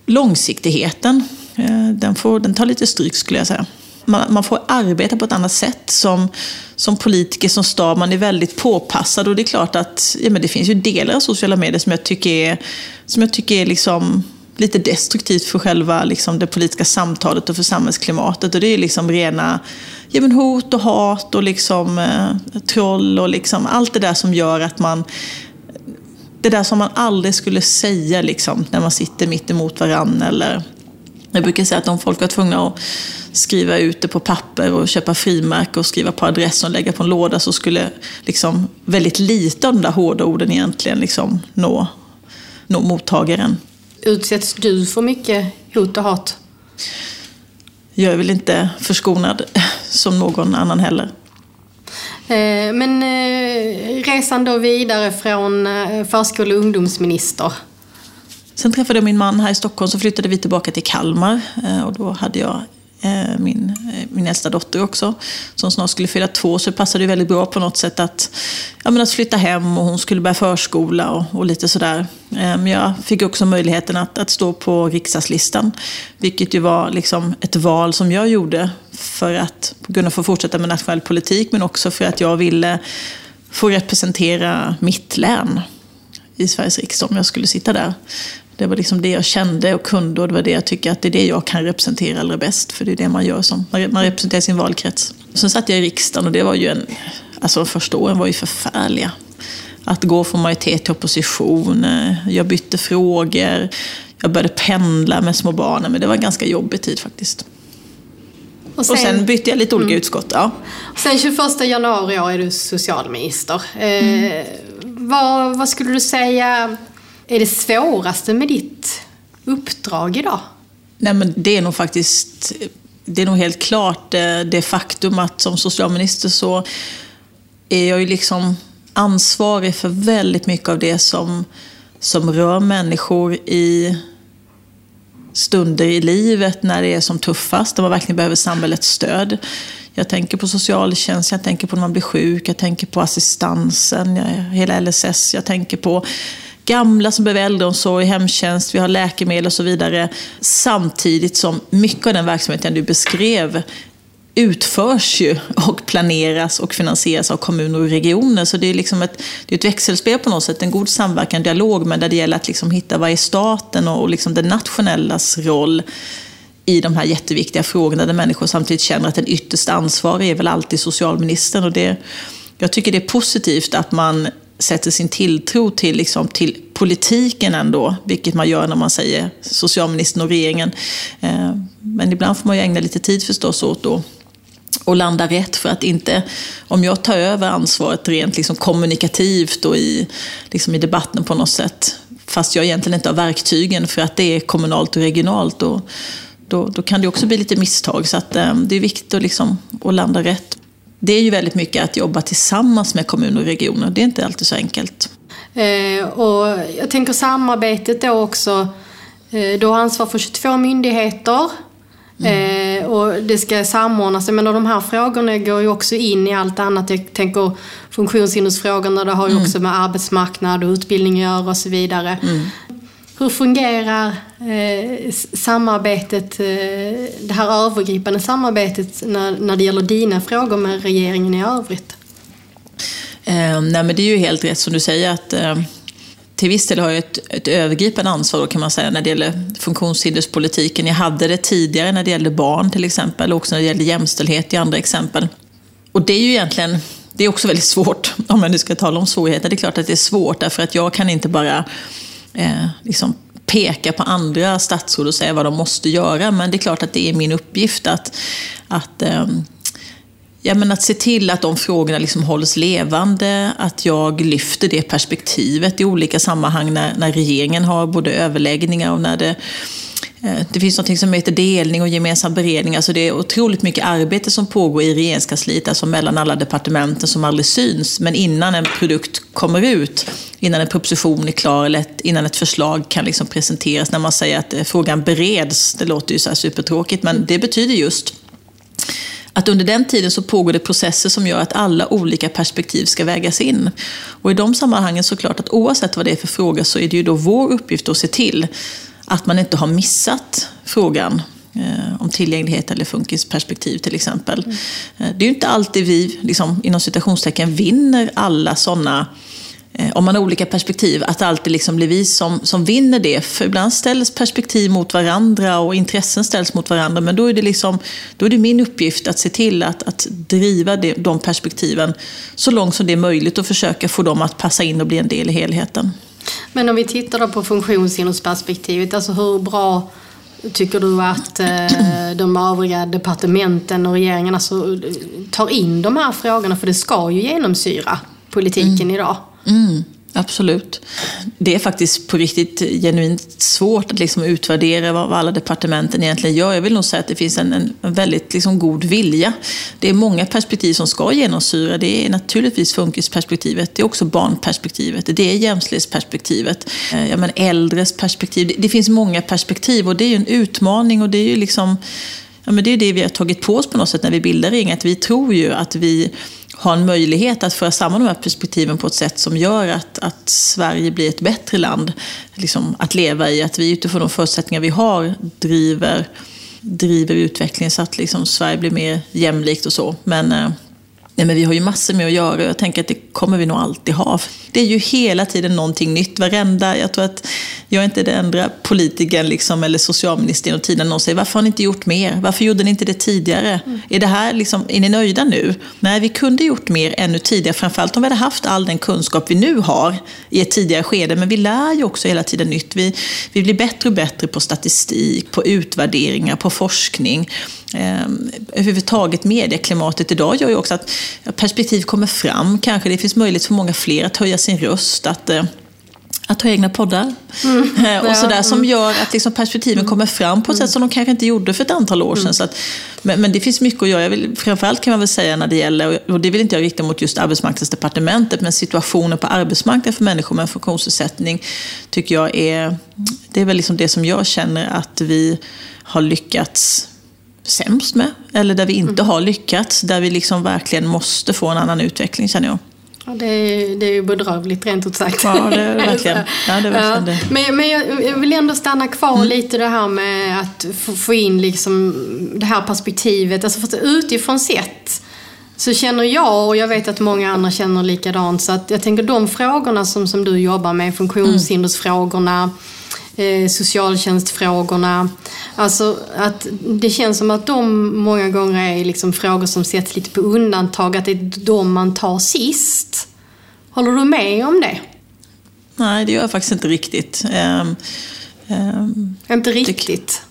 långsiktigheten. Eh, den, får, den tar lite stryk skulle jag säga man, man, får arbeta på ett annat sätt som, som politiker, som stab. Man är väldigt påpassad och det är klart att ja, men det finns ju delar av sociala medier som jag tycker är, som jag tycker är liksom lite destruktivt för själva liksom, det politiska samtalet och för samhällsklimatet. Och det är liksom rena ja, men hot och hat och liksom, eh, troll och liksom, allt det där som gör att man det där som man aldrig skulle säga liksom, när man sitter mitt emot varandra. Eller, jag brukar säga att om folk var tvungna att skriva ut det på papper och köpa frimärke och skriva på adressen och lägga på en låda så skulle liksom väldigt lite av de där hårda orden egentligen liksom nå, nå mottagaren. Utsätts du för mycket hot och hat? Jag är väl inte förskonad som någon annan heller. Eh, men eh, resan då vidare från eh, förskole och ungdomsminister? Sen träffade jag min man här i Stockholm så flyttade vi tillbaka till Kalmar och då hade jag Eh, min, eh, min äldsta dotter också, som snart skulle fylla två. Så det passade väldigt bra på något sätt att, ja, men att flytta hem och hon skulle börja förskola och, och lite sådär. Eh, men jag fick också möjligheten att, att stå på riksdagslistan, vilket ju var liksom ett val som jag gjorde för att kunna få fortsätta med nationell politik, men också för att jag ville få representera mitt län i Sveriges riksdag om jag skulle sitta där. Det var liksom det jag kände och kunde och det var det jag tycker att det är det jag kan representera allra bäst. För det är det man gör som, man representerar sin valkrets. Sen satt jag i riksdagen och det var ju en, alltså de första åren var ju förfärliga. Att gå från majoritet till opposition, jag bytte frågor, jag började pendla med små barnen, men det var en ganska jobbig tid faktiskt. Och sen, och sen bytte jag lite olika mm. utskott. Ja. Sen 21 januari är du socialminister. Eh, mm. vad, vad skulle du säga är det svåraste med ditt uppdrag idag? Nej, men det är nog faktiskt det är nog helt klart det, det faktum att som socialminister så är jag ju liksom ansvarig för väldigt mycket av det som, som rör människor i stunder i livet när det är som tuffast, där man verkligen behöver samhällets stöd. Jag tänker på socialtjänst, jag tänker på när man blir sjuk, jag tänker på assistansen, hela LSS, jag tänker på gamla som behöver äldreomsorg, hemtjänst, vi har läkemedel och så vidare. Samtidigt som mycket av den verksamheten du beskrev utförs ju och planeras och finansieras av kommuner och regioner. Så det är, liksom ett, det är ett växelspel på något sätt, en god samverkan, dialog, men där det gäller att liksom hitta vad är staten och liksom det nationellas roll i de här jätteviktiga frågorna där människor samtidigt känner att den ytterst ansvarig är väl alltid socialministern. Och det, jag tycker det är positivt att man sätter sin tilltro till, liksom, till politiken ändå, vilket man gör när man säger socialministern och regeringen. Eh, men ibland får man ju ägna lite tid förstås åt att och landa rätt för att inte, om jag tar över ansvaret rent liksom kommunikativt och i, liksom i debatten på något sätt, fast jag egentligen inte har verktygen för att det är kommunalt och regionalt, då, då, då kan det också bli lite misstag. Så att, eh, det är viktigt att, liksom, att landa rätt det är ju väldigt mycket att jobba tillsammans med kommuner och regioner. Det är inte alltid så enkelt. Eh, och jag tänker samarbetet då också. Eh, du har ansvar för 22 myndigheter. Mm. Eh, och det ska samordnas. Men de här frågorna går ju också in i allt annat. Jag tänker funktionshindersfrågorna, det har ju mm. också med arbetsmarknad och utbildning att göra och så vidare. Mm. Hur fungerar eh, samarbetet, eh, det här övergripande samarbetet när, när det gäller dina frågor med regeringen i övrigt? Eh, nej, men det är ju helt rätt som du säger att eh, till viss del har jag ett, ett övergripande ansvar då, kan man säga när det gäller funktionshinderspolitiken. Jag hade det tidigare när det gällde barn till exempel och också när det gällde jämställdhet i andra exempel. Och det är ju egentligen det är också väldigt svårt, om man nu ska tala om svårigheter. Det är klart att det är svårt, därför att jag kan inte bara eh, liksom peka på andra statsråd och säga vad de måste göra. Men det är klart att det är min uppgift att, att eh, Ja, men att se till att de frågorna liksom hålls levande, att jag lyfter det perspektivet i olika sammanhang när, när regeringen har både överläggningar och när det Eh, det finns något som heter delning och gemensam beredning. Alltså det är otroligt mycket arbete som pågår i regeringskansliet, alltså mellan alla departementen som aldrig syns. Men innan en produkt kommer ut, innan en proposition är klar eller innan ett förslag kan liksom presenteras, när man säger att eh, frågan bereds, det låter ju så här supertråkigt, men det betyder just att under den tiden så pågår det processer som gör att alla olika perspektiv ska vägas in. Och i de sammanhangen så klart att oavsett vad det är för fråga så är det ju då vår uppgift att se till att man inte har missat frågan eh, om tillgänglighet eller funkisperspektiv till exempel. Mm. Det är ju inte alltid vi, liksom, inom citationstecken, vinner alla sådana Eh, om man har olika perspektiv, att det alltid liksom blir vi som, som vinner det. För ibland ställs perspektiv mot varandra och intressen ställs mot varandra. Men då är det, liksom, då är det min uppgift att se till att, att driva det, de perspektiven så långt som det är möjligt och försöka få dem att passa in och bli en del i helheten. Men om vi tittar då på funktionshindersperspektivet, alltså hur bra Tycker du att eh, de övriga departementen och regeringen alltså, tar in de här frågorna? För det ska ju genomsyra politiken mm. idag. Mm, absolut. Det är faktiskt på riktigt genuint svårt att liksom utvärdera vad alla departementen egentligen gör. Jag vill nog säga att det finns en, en väldigt liksom god vilja. Det är många perspektiv som ska genomsyra. Det är naturligtvis funkisperspektivet, det är också barnperspektivet, det är jämställdhetsperspektivet, eh, ja, men äldres perspektiv. Det, det finns många perspektiv och det är ju en utmaning och det är ju liksom Ja, men det är det vi har tagit på oss på något sätt när vi bildar Ring. Att vi tror ju att vi ha en möjlighet att föra samman de här perspektiven på ett sätt som gör att, att Sverige blir ett bättre land liksom, att leva i. Att vi utifrån de förutsättningar vi har driver, driver utvecklingen så att liksom, Sverige blir mer jämlikt och så. Men eh, Nej, men vi har ju massor med att göra och jag tänker att det kommer vi nog alltid ha. Det är ju hela tiden någonting nytt. Varenda, jag tror att jag är inte den enda politikern liksom, eller socialministern genom tiden någon säger varför har ni inte gjort mer? Varför gjorde ni inte det tidigare? Mm. Är, det här liksom, är ni nöjda nu? Nej, vi kunde gjort mer ännu tidigare. Framförallt om vi hade haft all den kunskap vi nu har i ett tidigare skede. Men vi lär ju också hela tiden nytt. Vi, vi blir bättre och bättre på statistik, på utvärderingar, på forskning eh, överhuvudtaget medieklimatet idag gör ju också att perspektiv kommer fram. Kanske det finns möjlighet för många fler att höja sin röst, att eh, att ha egna poddar. Mm, eh, och sådär, som mm. gör att liksom perspektiven mm. kommer fram på ett sätt som de kanske inte gjorde för ett antal år sedan. Mm. Så att, men, men, det finns mycket att göra. Jag vill, framförallt kan man väl säga när det gäller, och det vill inte jag rikta mot just arbetsmarknadsdepartementet, men situationen på arbetsmarknaden för människor med funktionsnedsättning tycker jag är, det är väl liksom det som jag känner att vi har lyckats sämst med. Eller där vi inte mm. har lyckats. Där vi liksom verkligen måste få en annan utveckling känner jag. Ja, det, är, det är ju bedrövligt rent ut sagt. Ja, det är verkligen, ja, det. Är verkligen det. Men, men jag, vill ändå stanna kvar mm. lite det här med att få, få in liksom det här perspektivet. Alltså för utifrån sett så känner jag, och jag vet att många andra känner likadant, så att jag tänker de frågorna som, som du jobbar med, funktionshindersfrågorna, mm eh, socialtjänstfrågorna. Alltså att det känns som att de många gånger är liksom frågor som sätts lite på undantag, att det är de man tar sist. Håller du med om det? Nej, det gör jag faktiskt inte riktigt. Um, um, inte riktigt?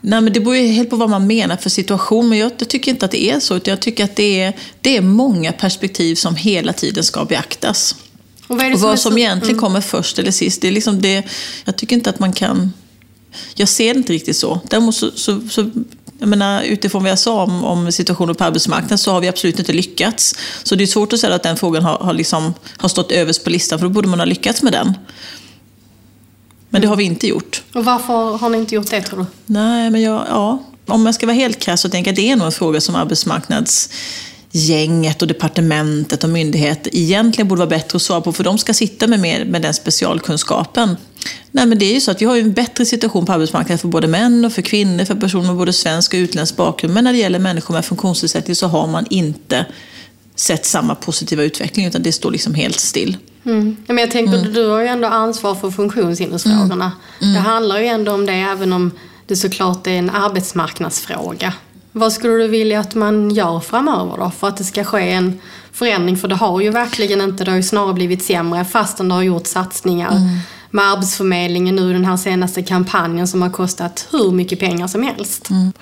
Nej, men det beror ju helt på vad man menar för situation, men jag, jag tycker inte att det är så. Jag tycker att det är, det är många perspektiv som hela tiden ska beaktas. Och vad, och vad som, som egentligen mm. kommer först eller sist, det är liksom det, jag tycker inte att man kan... Jag ser det inte riktigt så. Däremot så, så, så jag menar, utifrån vad jag sa om, om situationen på arbetsmarknaden så har vi absolut inte lyckats. Så det är svårt att säga att den frågan har, har, liksom, har stått överst på listan, för då borde man ha lyckats med den. Men det har vi inte gjort. Och varför har ni inte gjort det tror du? Nej, men jag, ja, om jag ska vara helt krass så tänker jag att det är nog en fråga som arbetsmarknads gänget och departementet och myndigheter egentligen borde vara bättre att svara på, för de ska sitta med, mer, med den specialkunskapen. Nej, men det är ju så att vi har ju en bättre situation på arbetsmarknaden för både män och för kvinnor, för personer med både svensk och utländsk bakgrund. Men när det gäller människor med funktionsnedsättning så har man inte sett samma positiva utveckling, utan det står liksom helt still. Mm. Men jag tänker, mm. du har ju ändå ansvar för funktionshindersfrågorna. Mm. Mm. Det handlar ju ändå om det, även om det såklart är en arbetsmarknadsfråga. Vad skulle du vilja att man gör framöver då, för att det ska ske en förändring? För det har ju verkligen inte, det har ju snarare blivit sämre fastän det har gjort satsningar mm. med Arbetsförmedlingen nu den här senaste kampanjen som har kostat hur mycket pengar som helst. Mm.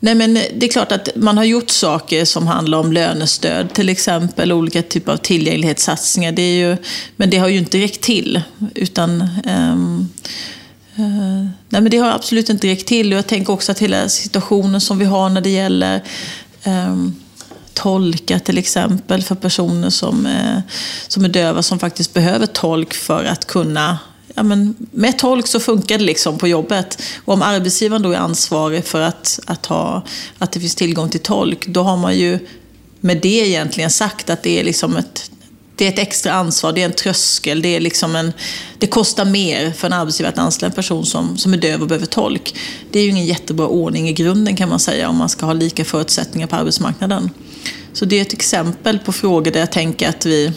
Nej, men det är klart att man har gjort saker som handlar om lönestöd till exempel, olika typer av tillgänglighetssatsningar. Det är ju, men det har ju inte räckt till. Utan, um, uh, nej, men det har absolut inte räckt till. Och jag tänker också att hela situationen som vi har när det gäller um, tolka till exempel för personer som, eh, som är döva som faktiskt behöver tolk för att kunna ja, men med tolk så funkar det liksom på jobbet. Och om arbetsgivaren då är ansvarig för att, att, ha, att det finns tillgång till tolk, då har man ju med det egentligen sagt att det är liksom ett det är ett extra ansvar, det är en tröskel, det, är liksom en, det kostar mer för en arbetsgivare att anställa en person som, som är döv och behöver tolk. Det är ju ingen jättebra ordning i grunden kan man säga om man ska ha lika förutsättningar på arbetsmarknaden. Så det är ett exempel på frågor där jag tänker att vi,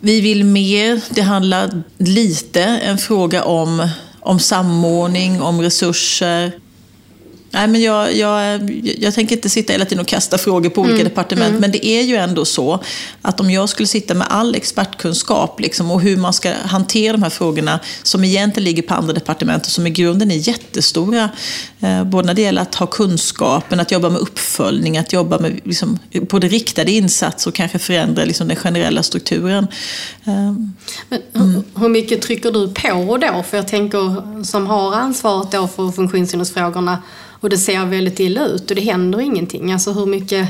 vi vill mer. Det handlar lite en fråga om, om samordning, om resurser. Nej, men jag, jag, jag tänker inte sitta hela tiden och kasta frågor på olika mm, departement. Mm. Men det är ju ändå så att om jag skulle sitta med all expertkunskap liksom, och hur man ska hantera de här frågorna som egentligen ligger på andra departement och som i grunden är jättestora. Eh, både när det gäller att ha kunskapen, att jobba med uppföljning, att jobba med liksom, både riktade insatser och kanske förändra liksom, den generella strukturen. Eh, men, mm. Hur mycket trycker du på då? För jag tänker som har ansvaret då för funktionshindersfrågorna och det ser väldigt illa ut och det händer ingenting. Alltså hur mycket...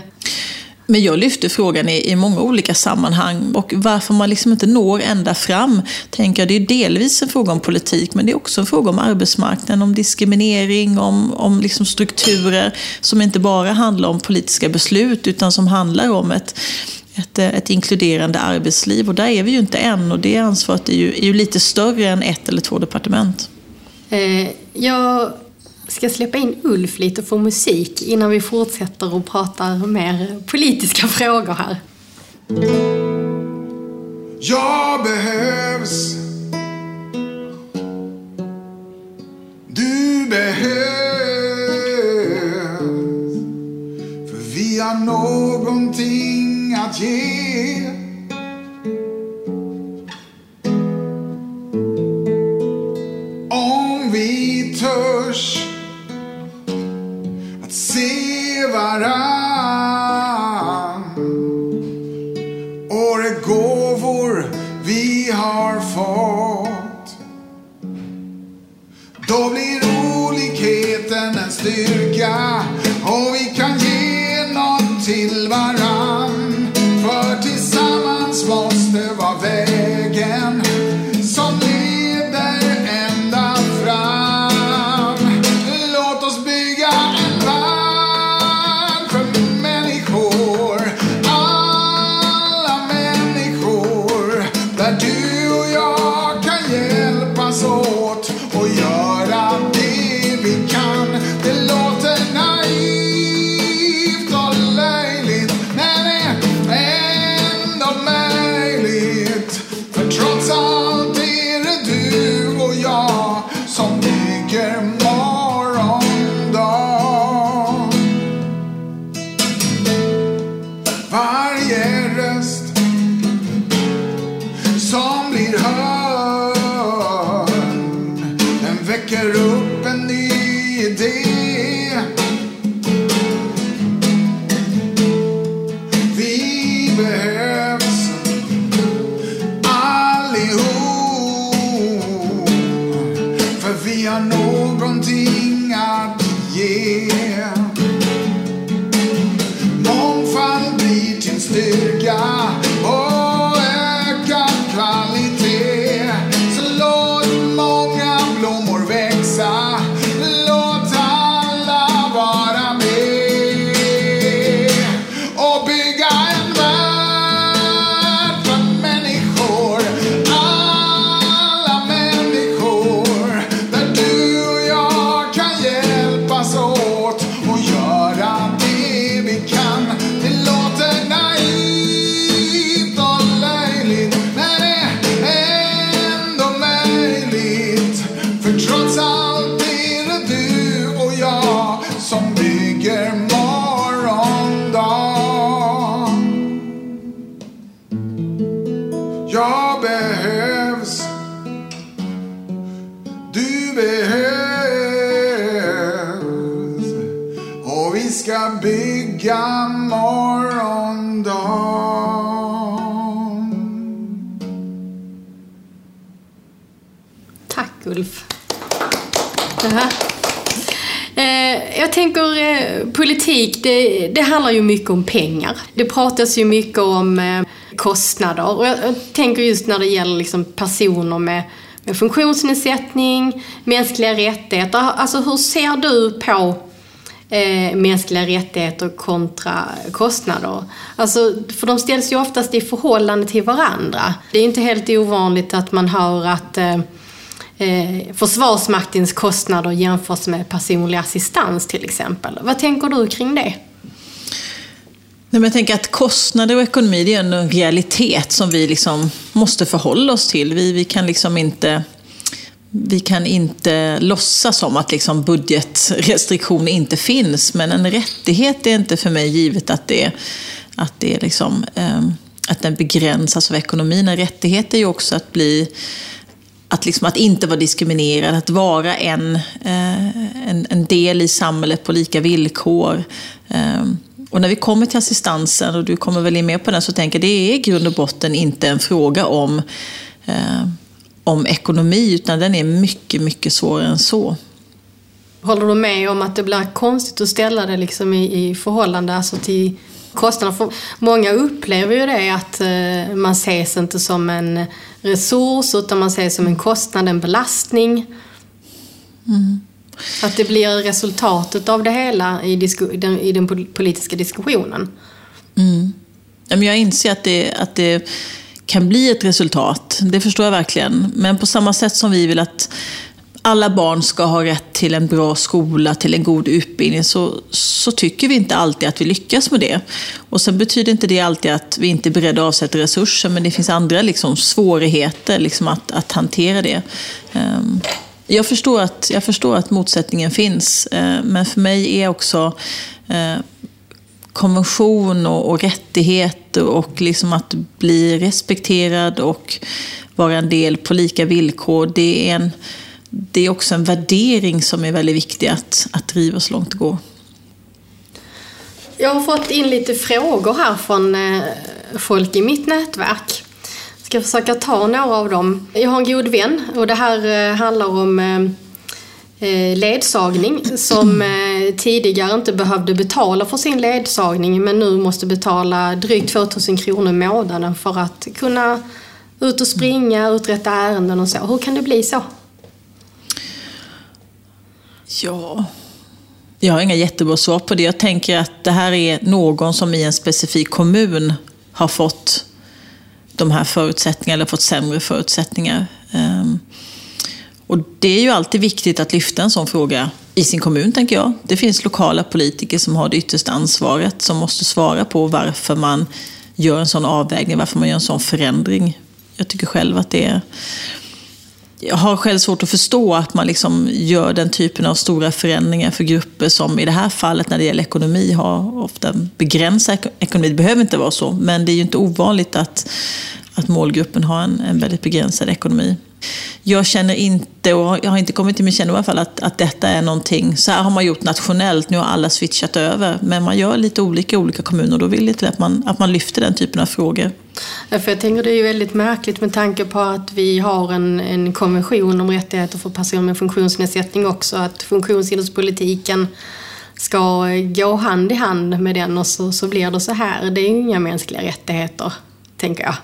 Men jag lyfter frågan i, i många olika sammanhang och varför man liksom inte når ända fram, tänker jag, det är delvis en fråga om politik, men det är också en fråga om arbetsmarknaden, om diskriminering, om, om liksom strukturer som inte bara handlar om politiska beslut, utan som handlar om ett, ett, ett inkluderande arbetsliv. Och där är vi ju inte än och det ansvaret är ju, är ju lite större än ett eller två departement. Eh, jag ska släppa in Ulf lite för musik innan vi fortsätter och pratar mer politiska frågor här. Jag behövs. Du behövs. För vi har någonting att ge. yeah. Tack Ulf. Eh, jag tänker eh, politik, det, det handlar ju mycket om pengar. Det pratas ju mycket om eh, kostnader. Och jag, jag tänker just när det gäller liksom personer med, med funktionsnedsättning, mänskliga rättigheter. Alltså hur ser du på eh, mänskliga rättigheter kontra kostnader. Alltså, för de ställs ju oftast i förhållande till varandra. Det är inte helt ovanligt att man hör att eh, eh, Försvarsmaktens kostnader jämförs med personlig assistans till exempel. Vad tänker du kring det? Nej, men jag tänker att kostnader och ekonomi det är en realitet som vi liksom måste förhålla oss till. Vi, vi kan liksom inte vi kan inte låtsas som att liksom budgetrestriktioner inte finns, men en rättighet är inte för mig givet att det, att det liksom, eh, att den begränsas av ekonomin. En rättighet är ju också att bli att, liksom, att inte vara diskriminerad, att vara en, eh, en, en, del i samhället på lika villkor. Ehm, och när vi kommer till assistansen, och du kommer väl in mer på den, så tänker jag det är i grund och botten inte en fråga om eh, om ekonomi, utan den är mycket, mycket svårare än så. Håller du med om att det blir konstigt att ställa det liksom i, i förhållande alltså till kostnader? För många upplever ju det att eh, man ses inte som en resurs utan man ses som en kostnad, en belastning. Mm. Att det blir resultatet av det hela i, den, i den politiska diskussionen. Mm. Jag inser att det, att det kan bli ett resultat. Det förstår jag verkligen. Men på samma sätt som vi vill att alla barn ska ha rätt till en bra skola, till en god utbildning, så, så tycker vi inte alltid att vi lyckas med det. Och sen betyder inte det alltid att vi inte är beredda att avsätta resurser, men det finns andra liksom, svårigheter liksom, att, att hantera det. Um, jag förstår, att, jag förstår att motsättningen finns, uh, men för mig är också uh, konvention och, och rättigheter och liksom att bli respekterad och vara en del på lika villkor. Det är, en, det är också en värdering som är väldigt viktig att, att driva så långt det går. Jag har fått in lite frågor här från eh, folk i mitt nätverk. Jag ska försöka ta några av dem. Jag har en god vän och det här eh, handlar om eh, ledsagning som tidigare inte behövde betala för sin ledsagning men nu måste betala drygt 2000 kronor i månaden för att kunna ut och springa, uträtta ärenden och så. Hur kan det bli så? Ja, jag har inga jättebra svar på det. Jag tänker att det här är någon som i en specifik kommun har fått de här förutsättningarna eller fått sämre förutsättningar. Ehm, och det är ju alltid viktigt att lyfta en sån fråga i sin kommun, tänker jag. Det finns lokala politiker som har det yttersta ansvaret, som måste svara på varför man gör en sån avvägning, varför man gör en sån förändring. Jag tycker själv att det är... Jag har själv svårt att förstå att man liksom gör den typen av stora förändringar för grupper som i det här fallet när det gäller ekonomi har ofta begränsad ekonomi. Det behöver inte vara så, men det är ju inte ovanligt att, att målgruppen har en, en väldigt begränsad ekonomi. Jag känner inte, och jag har inte kommit till min kännedom i alla fall, att, att detta är någonting, så här har man gjort nationellt, nu har alla switchat över. Men man gör lite olika i olika kommuner och då vill jag till att man, att man lyfter den typen av frågor. Ja, för jag tänker det är ju väldigt märkligt med tanke på att vi har en, en konvention om rättigheter för personer med funktionsnedsättning också, att funktionshinderspolitiken ska gå hand i hand med den och så, så blir det så här. Det är ju inga mänskliga rättigheter, tänker jag.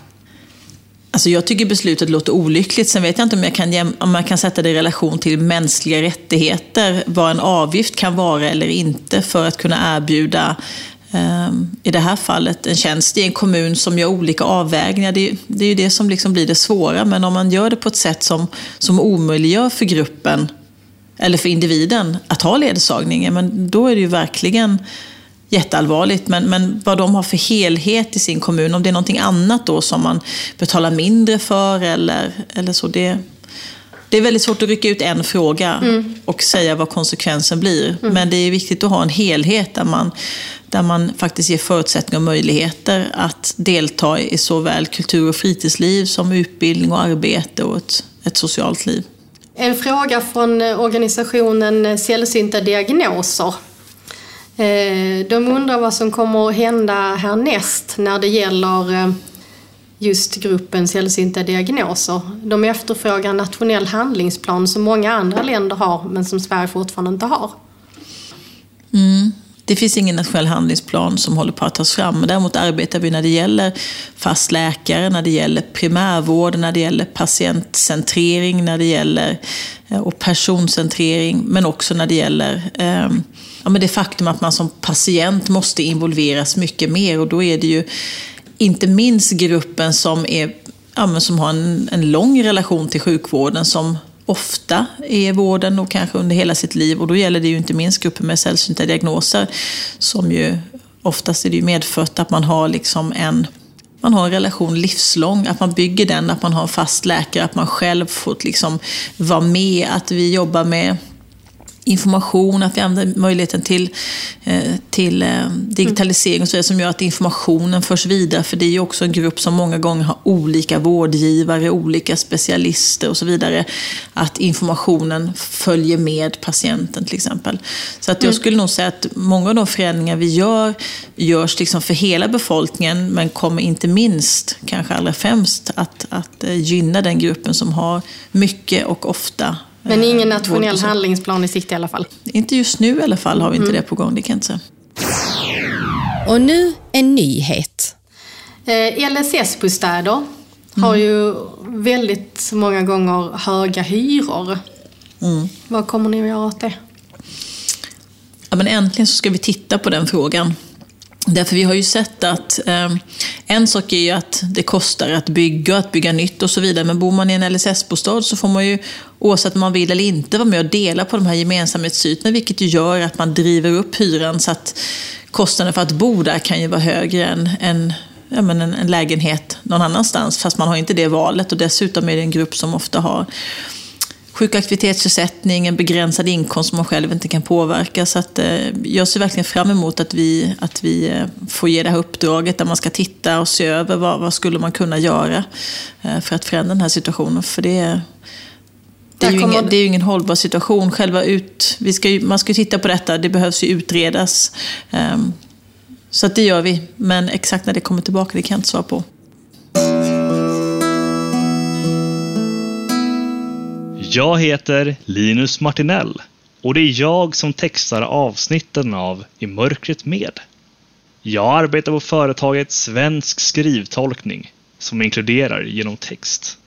Alltså jag tycker beslutet låter olyckligt. Sen vet jag inte om jag, kan, om jag kan sätta det i relation till mänskliga rättigheter, vad en avgift kan vara eller inte för att kunna erbjuda um, i det här fallet en tjänst i en kommun som gör olika avvägningar. Det, det är ju det som liksom blir det svåra. Men om man gör det på ett sätt som, som omöjliggör för gruppen eller för individen att ha ledsagning, men då är det ju verkligen jätteallvarligt. Men, men vad de har för helhet i sin kommun, om det är någonting annat då som man betalar mindre för eller, eller så. Det, det är väldigt svårt att rycka ut en fråga mm. och säga vad konsekvensen blir. Mm. Men det är viktigt att ha en helhet där man, där man faktiskt ger förutsättningar och möjligheter att delta i såväl kultur och fritidsliv som utbildning och arbete och ett, ett socialt liv. En fråga från organisationen Sällsynta diagnoser Eh, de undrar vad som kommer att hända härnäst när det gäller eh, just gruppen sällsynta diagnoser. De efterfrågar en nationell handlingsplan som många andra länder har men som Sverige fortfarande inte har. Mm. Det finns ingen nationell handlingsplan som håller på att tas fram. Däremot arbetar vi när det gäller fast läkare, när det gäller primärvård, när det gäller patientcentrering, när det gäller eh, och personcentrering, men också när det gäller eh, ja, men det faktum att man som patient måste involveras mycket mer. Och då är det ju inte minst gruppen som, är, ja, som har en, en lång relation till sjukvården som ofta är i vården och kanske under hela sitt liv. Och då gäller det ju inte minst gruppen med sällsynta diagnoser som ju oftast är det ju medfött att man har liksom en man har en relation livslång, att man bygger den, att man har en fast läkare, att man själv får liksom vara med, att vi jobbar med information, att vi använder möjligheten till, eh, till eh, digitalisering och så vidare, som gör att informationen förs vidare. För det är ju också en grupp som många gånger har olika vårdgivare, olika specialister och så vidare. Att informationen följer med patienten till exempel. Så att jag mm. skulle nog säga att många av de förändringar vi gör, görs liksom för hela befolkningen, men kommer inte minst, kanske allra främst, att, att eh, gynna den gruppen som har mycket och ofta men ingen nationell handlingsplan i sikte i alla fall? Inte just nu i alla fall har vi inte mm. det på gång, det kan jag inte säga. Och nu en nyhet. Eh, LSS-bostäder mm. har ju väldigt många gånger höga hyror. Mm. Vad kommer ni att göra åt det? Ja, men äntligen så ska vi titta på den frågan. Därför vi har ju sett att eh, en sak är ju att det kostar att bygga, att bygga nytt och så vidare. Men bor man i en LSS-bostad så får man ju, oavsett om man vill eller inte, vara med och dela på de här gemensamhetsytorna. Vilket ju gör att man driver upp hyran så att kostnaden för att bo där kan ju vara högre än, än ja, men en, en lägenhet någon annanstans. Fast man har inte det valet och dessutom är det en grupp som ofta har sjuk aktivitetsersättning, en begränsad inkomst som man själv inte kan påverka. Så att, eh, jag ser verkligen fram emot att vi, att vi eh, får ge det här uppdraget där man ska titta och se över vad, vad skulle man kunna göra eh, för att förändra den här situationen. För det, det är, ju ingen, det är ju ingen hållbar situation. Själva ut, vi ska ju, man ska ju titta på detta, det behövs ju utredas. Um, så att det gör vi, men exakt när det kommer tillbaka det kan jag inte svara på. Jag heter Linus Martinell och det är jag som textar avsnitten av I mörkret med. Jag arbetar på företaget Svensk skrivtolkning som inkluderar genom text.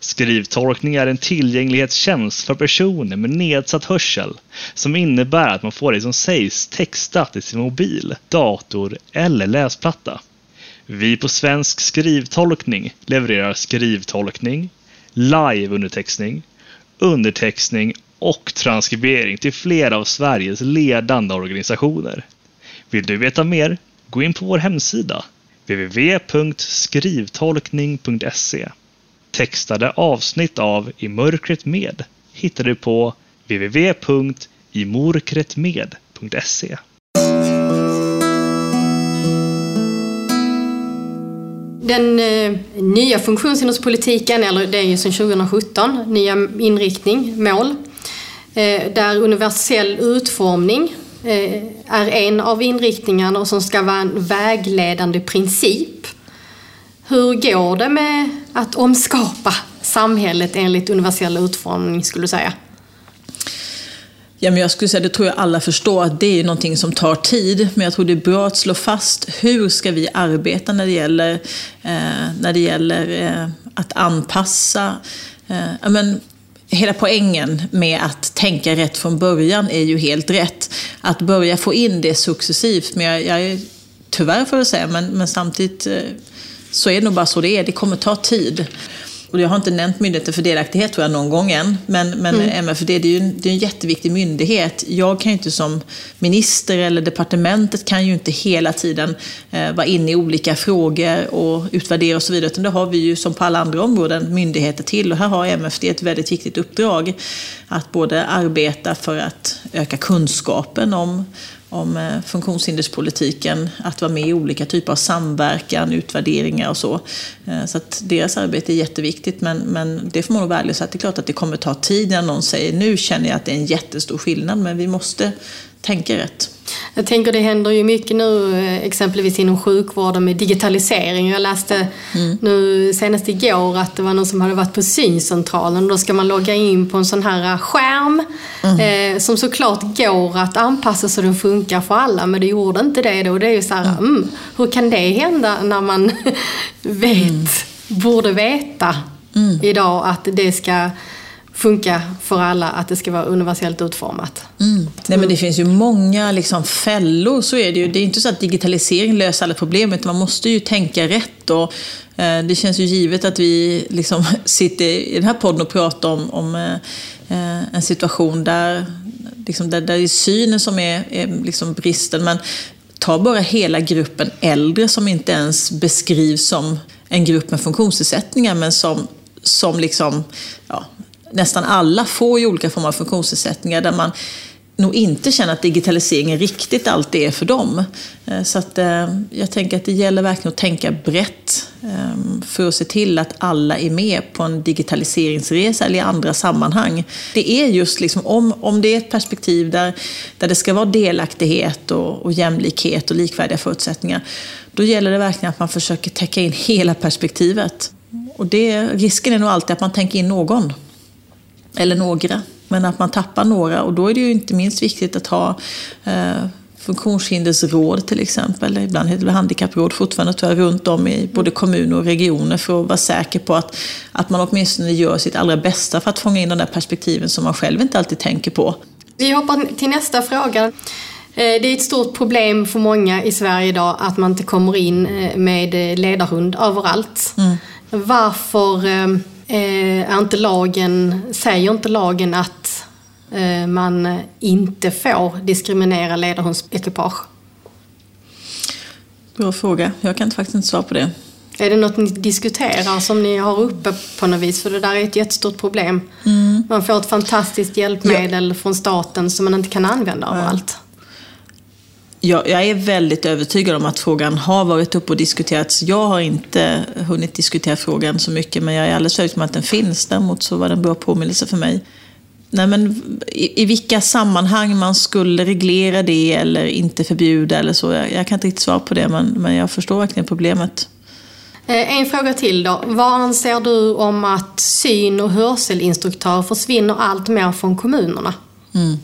Skrivtolkning är en tillgänglighetstjänst för personer med nedsatt hörsel som innebär att man får det som sägs textat i sin mobil, dator eller läsplatta. Vi på Svensk skrivtolkning levererar skrivtolkning, live-undertextning, undertextning och transkribering till flera av Sveriges ledande organisationer. Vill du veta mer? Gå in på vår hemsida www.skrivtolkning.se Textade avsnitt av I mörkret med hittar du på www.imorkretmed.se Den eh, nya funktionshinderspolitiken, eller det är ju sedan 2017, nya inriktning, mål, eh, där universell utformning eh, är en av inriktningarna och som ska vara en vägledande princip. Hur går det med att omskapa samhället enligt universell utformning skulle du säga? Ja, men jag skulle säga, det tror jag alla förstår, att det är någonting som tar tid. Men jag tror det är bra att slå fast hur ska vi arbeta när det gäller, eh, när det gäller eh, att anpassa. Eh, men, hela poängen med att tänka rätt från början är ju helt rätt. Att börja få in det successivt. Men jag, jag är, tyvärr får jag säga, men, men samtidigt eh, så är det nog bara så det är. Det kommer ta tid. Och jag har inte nämnt Myndigheten för delaktighet tror jag någon gång än. Men, men mm. MFD det är ju en, det är en jätteviktig myndighet. Jag kan ju inte som minister eller departementet kan ju inte hela tiden eh, vara inne i olika frågor och utvärdera och så vidare. Utan det har vi ju som på alla andra områden myndigheter till. Och här har MFD ett väldigt viktigt uppdrag. Att både arbeta för att öka kunskapen om om eh, funktionshinderspolitiken, att vara med i olika typer av samverkan, utvärderingar och så. Eh, så att deras arbete är jätteviktigt, men, men det får man nog vara ärlig och säga att det är klart att det kommer ta tid när någon säger nu känner jag att det är en jättestor skillnad, men vi måste tänka rätt. Jag tänker det händer ju mycket nu eh, exempelvis inom sjukvården med digitalisering. Jag läste mm. nu senast igår att det var någon som hade varit på syncentralen och då ska man logga in på en sån här eh, skärm mm. eh, som såklart går att anpassa så den funkar för alla men det gjorde inte det då. Det är ju så här, mm. mm hur kan det hända när man vet, mm. borde veta mm. idag att det ska funka för alla, att det ska vara universellt utformat. Mm. Nej, men det finns ju många liksom, fällor, så är det ju. Det är inte så att digitalisering löser alla problem, utan man måste ju tänka rätt. Och, eh, det känns ju givet att vi liksom, sitter i den här podden och pratar om, om eh, eh, en situation där, liksom, där, där det är synen som är, är liksom bristen. Men ta bara hela gruppen äldre som inte ens beskrivs som en grupp med funktionsnedsättningar, men som som liksom, ja, nästan alla får ju olika former av funktionsnedsättningar där man nog inte känner att digitaliseringen riktigt alltid är för dem. Eh, så att, eh, jag tänker att det gäller verkligen att tänka brett eh, för att se till att alla är med på en digitaliseringsresa eller i andra sammanhang. Det är just liksom, om, om det är ett perspektiv där, där det ska vara delaktighet och, och jämlikhet och likvärdiga förutsättningar, då gäller det verkligen att man försöker täcka in hela perspektivet. Och det, risken är nog alltid att man tänker in någon eller några. Men att man tappar några och då är det ju inte minst viktigt att ha eh, funktionshindersråd till exempel, ibland heter det handikappråd fortfarande tror jag, runt om i både kommuner och regioner för att vara säker på att, att man åtminstone gör sitt allra bästa för att fånga in de där perspektiven som man själv inte alltid tänker på. Vi hoppar till nästa fråga. Eh, det är ett stort problem för många i Sverige idag att man inte kommer in eh, med ledarhund överallt. Mm. Varför Eh, är inte lagen, säger inte lagen att eh, man inte får diskriminera ledarhundsekipage? Bra fråga. Jag kan faktiskt inte svara på det. Är det något ni diskuterar som ni har uppe på något vis? För det där är ett jättestort problem. Mm. Man får ett fantastiskt hjälpmedel ja. från staten som man inte kan använda ja. Jag, jag, är väldigt övertygad om att frågan har varit uppe och diskuterats. Jag har inte hunnit diskutera frågan så mycket, men jag är alldeles övertygad om att den finns. Däremot så var det en bra påminnelse för mig. Nej, men i, i vilka sammanhang man skulle reglera det eller inte förbjuda eller så. Jag, jag kan inte riktigt svara på det, men, men jag förstår verkligen problemet. Eh, en fråga till då. Vad anser du om att syn och hörselinstruktörer försvinner allt mer från kommunerna? Mm.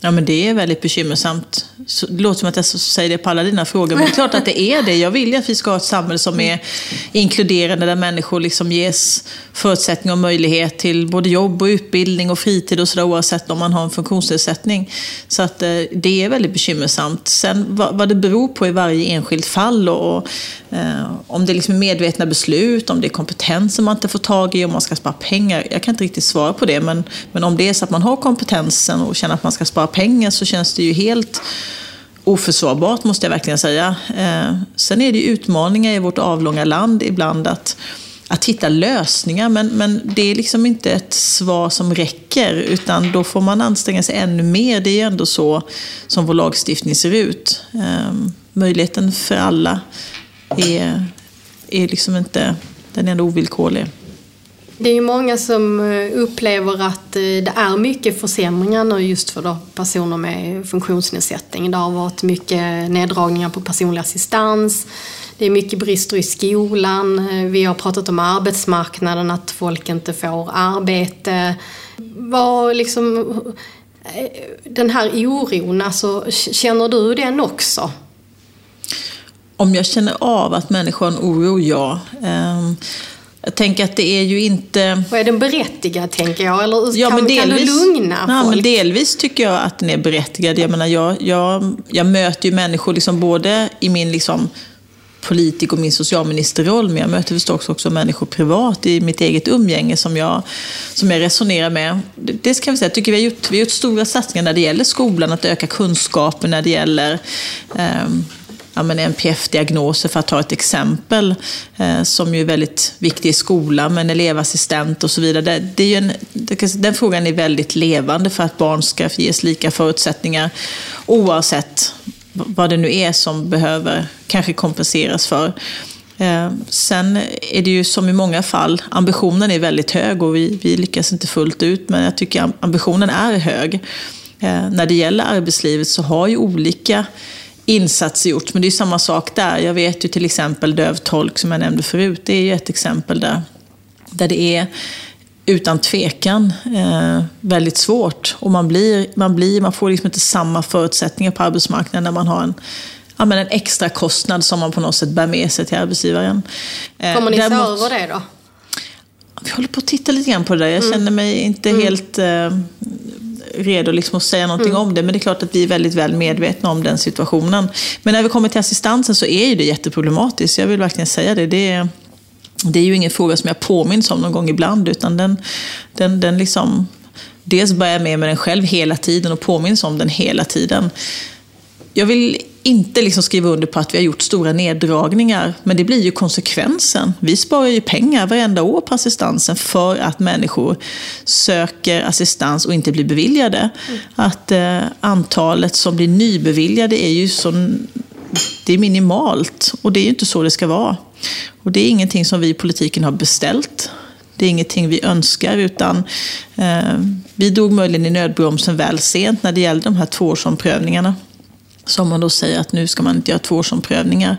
Ja, men det är väldigt bekymmersamt. Det låter som att jag säger det på alla dina frågor, men det är klart att det är det. Jag vill ju att vi ska ha ett samhälle som är inkluderande, där människor liksom ges förutsättningar och möjlighet till både jobb och utbildning och fritid och sådär, oavsett om man har en funktionsnedsättning. Så att eh, det är väldigt bekymmersamt. Sen vad det beror på i varje enskilt fall och, Eh, om det liksom är medvetna beslut, om det är kompetensen man inte får tag i, om man ska spara pengar. Jag kan inte riktigt svara på det, men, men om det är så att man har kompetensen och känner att man ska spara pengar så känns det ju helt oförsvarbart måste jag verkligen säga. Eh, sen är det ju utmaningar i vårt avlånga land ibland att, att hitta lösningar men, men det är liksom inte ett svar som räcker utan då får man anstränga sig ännu mer. Det är ju ändå så som vår lagstiftning ser ut. Eh, möjligheten för alla är, är liksom inte, den är ändå ovillkorlig. Det är ju många som eh, upplever att eh, det är mycket försämringar nu just för personer med funktionsnedsättning. Det har varit mycket neddragningar på personlig assistans. Det är mycket brister i skolan. Eh, vi har pratat om arbetsmarknaden, att folk inte får arbete. Vad liksom, den här oron, alltså, känner du den också? Om jag känner av att människor har en oro, ja. Ehm, jag tänker att det är ju inte... Och är den berättigad, tänker jag? Eller ja, kan, delvis, kan du lugna nej, folk? Men delvis tycker jag att den är berättigad. Jag, menar, jag, jag, jag möter ju människor liksom både i min liksom, politik och min socialministerroll, men jag möter förstås också människor privat i mitt eget umgänge som jag, som jag resonerar med. Det, det ska vi säga, jag tycker vi har, gjort, vi har gjort stora satsningar när det gäller skolan, att öka kunskapen när det gäller um, ja, NPF-diagnoser för att ta ett exempel, eh, som ju är väldigt viktig i skolan, med elevassistent och så vidare. Det, det är en, den frågan är väldigt levande för att barn ska ges lika förutsättningar oavsett vad det nu är som behöver kanske kompenseras för. Eh, sen är det ju som i många fall, ambitionen är väldigt hög och vi, vi lyckas inte fullt ut, men jag tycker ambitionen är hög. Eh, när det gäller arbetslivet så har ju olika insatser gjorts, men det är samma sak där. Jag vet ju till exempel dövtolk som jag nämnde förut, det är ju ett exempel där. Där det är utan tvekan eh, väldigt svårt. Och man, blir, man, blir, man får liksom inte samma förutsättningar på arbetsmarknaden när man har en, ja, men en extra kostnad som man på något sätt bär med sig till arbetsgivaren. Eh, Kommer ni se över det då? Vi håller på att titta lite grann på det där. Jag mm. känner mig inte mm. helt eh, redo liksom att säga någonting mm. om det. Men det är klart att vi är väldigt väl medvetna om den situationen. Men när vi kommer till assistansen så är ju det jätteproblematiskt. Jag vill verkligen säga det. Det är, det är ju ingen fråga som jag påminns om någon gång ibland. Utan den, den, den liksom, dels bär jag med mig den själv hela tiden och påminns om den hela tiden. Jag vill inte liksom skriva under på att vi har gjort stora neddragningar, men det blir ju konsekvensen. Vi sparar ju pengar varenda år på assistansen för att människor söker assistans och inte blir beviljade. Mm. Att eh, antalet som blir nybeviljade är ju så, det är minimalt och det är ju inte så det ska vara. Och det är ingenting som vi i politiken har beställt. Det är ingenting vi önskar, utan eh, vi drog möjligen i nödbromsen väl sent när det gällde de här tvåårsomprövningarna. Som man då säger att nu ska man inte göra tvåårsomprövningar.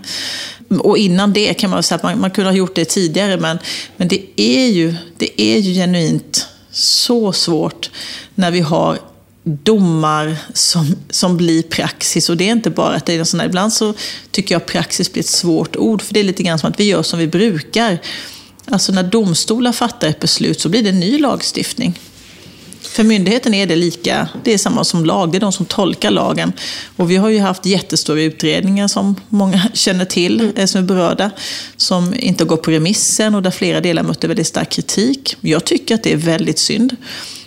Och innan det kan man säga att man, man kunde ha gjort det tidigare, men, men det, är ju, det är ju genuint så svårt när vi har domar som, som blir praxis. Och det är inte bara att det är en sån här, ibland så tycker jag praxis blir ett svårt ord, för det är lite grann som att vi gör som vi brukar. Alltså när domstolar fattar ett beslut så blir det en ny lagstiftning. För myndigheten är det lika, det är samma som lag, det är de som tolkar lagen. Och vi har ju haft jättestora utredningar som många känner till, mm. som är berörda, som inte går på remissen och där flera delar mötte väldigt stark kritik. Jag tycker att det är väldigt synd.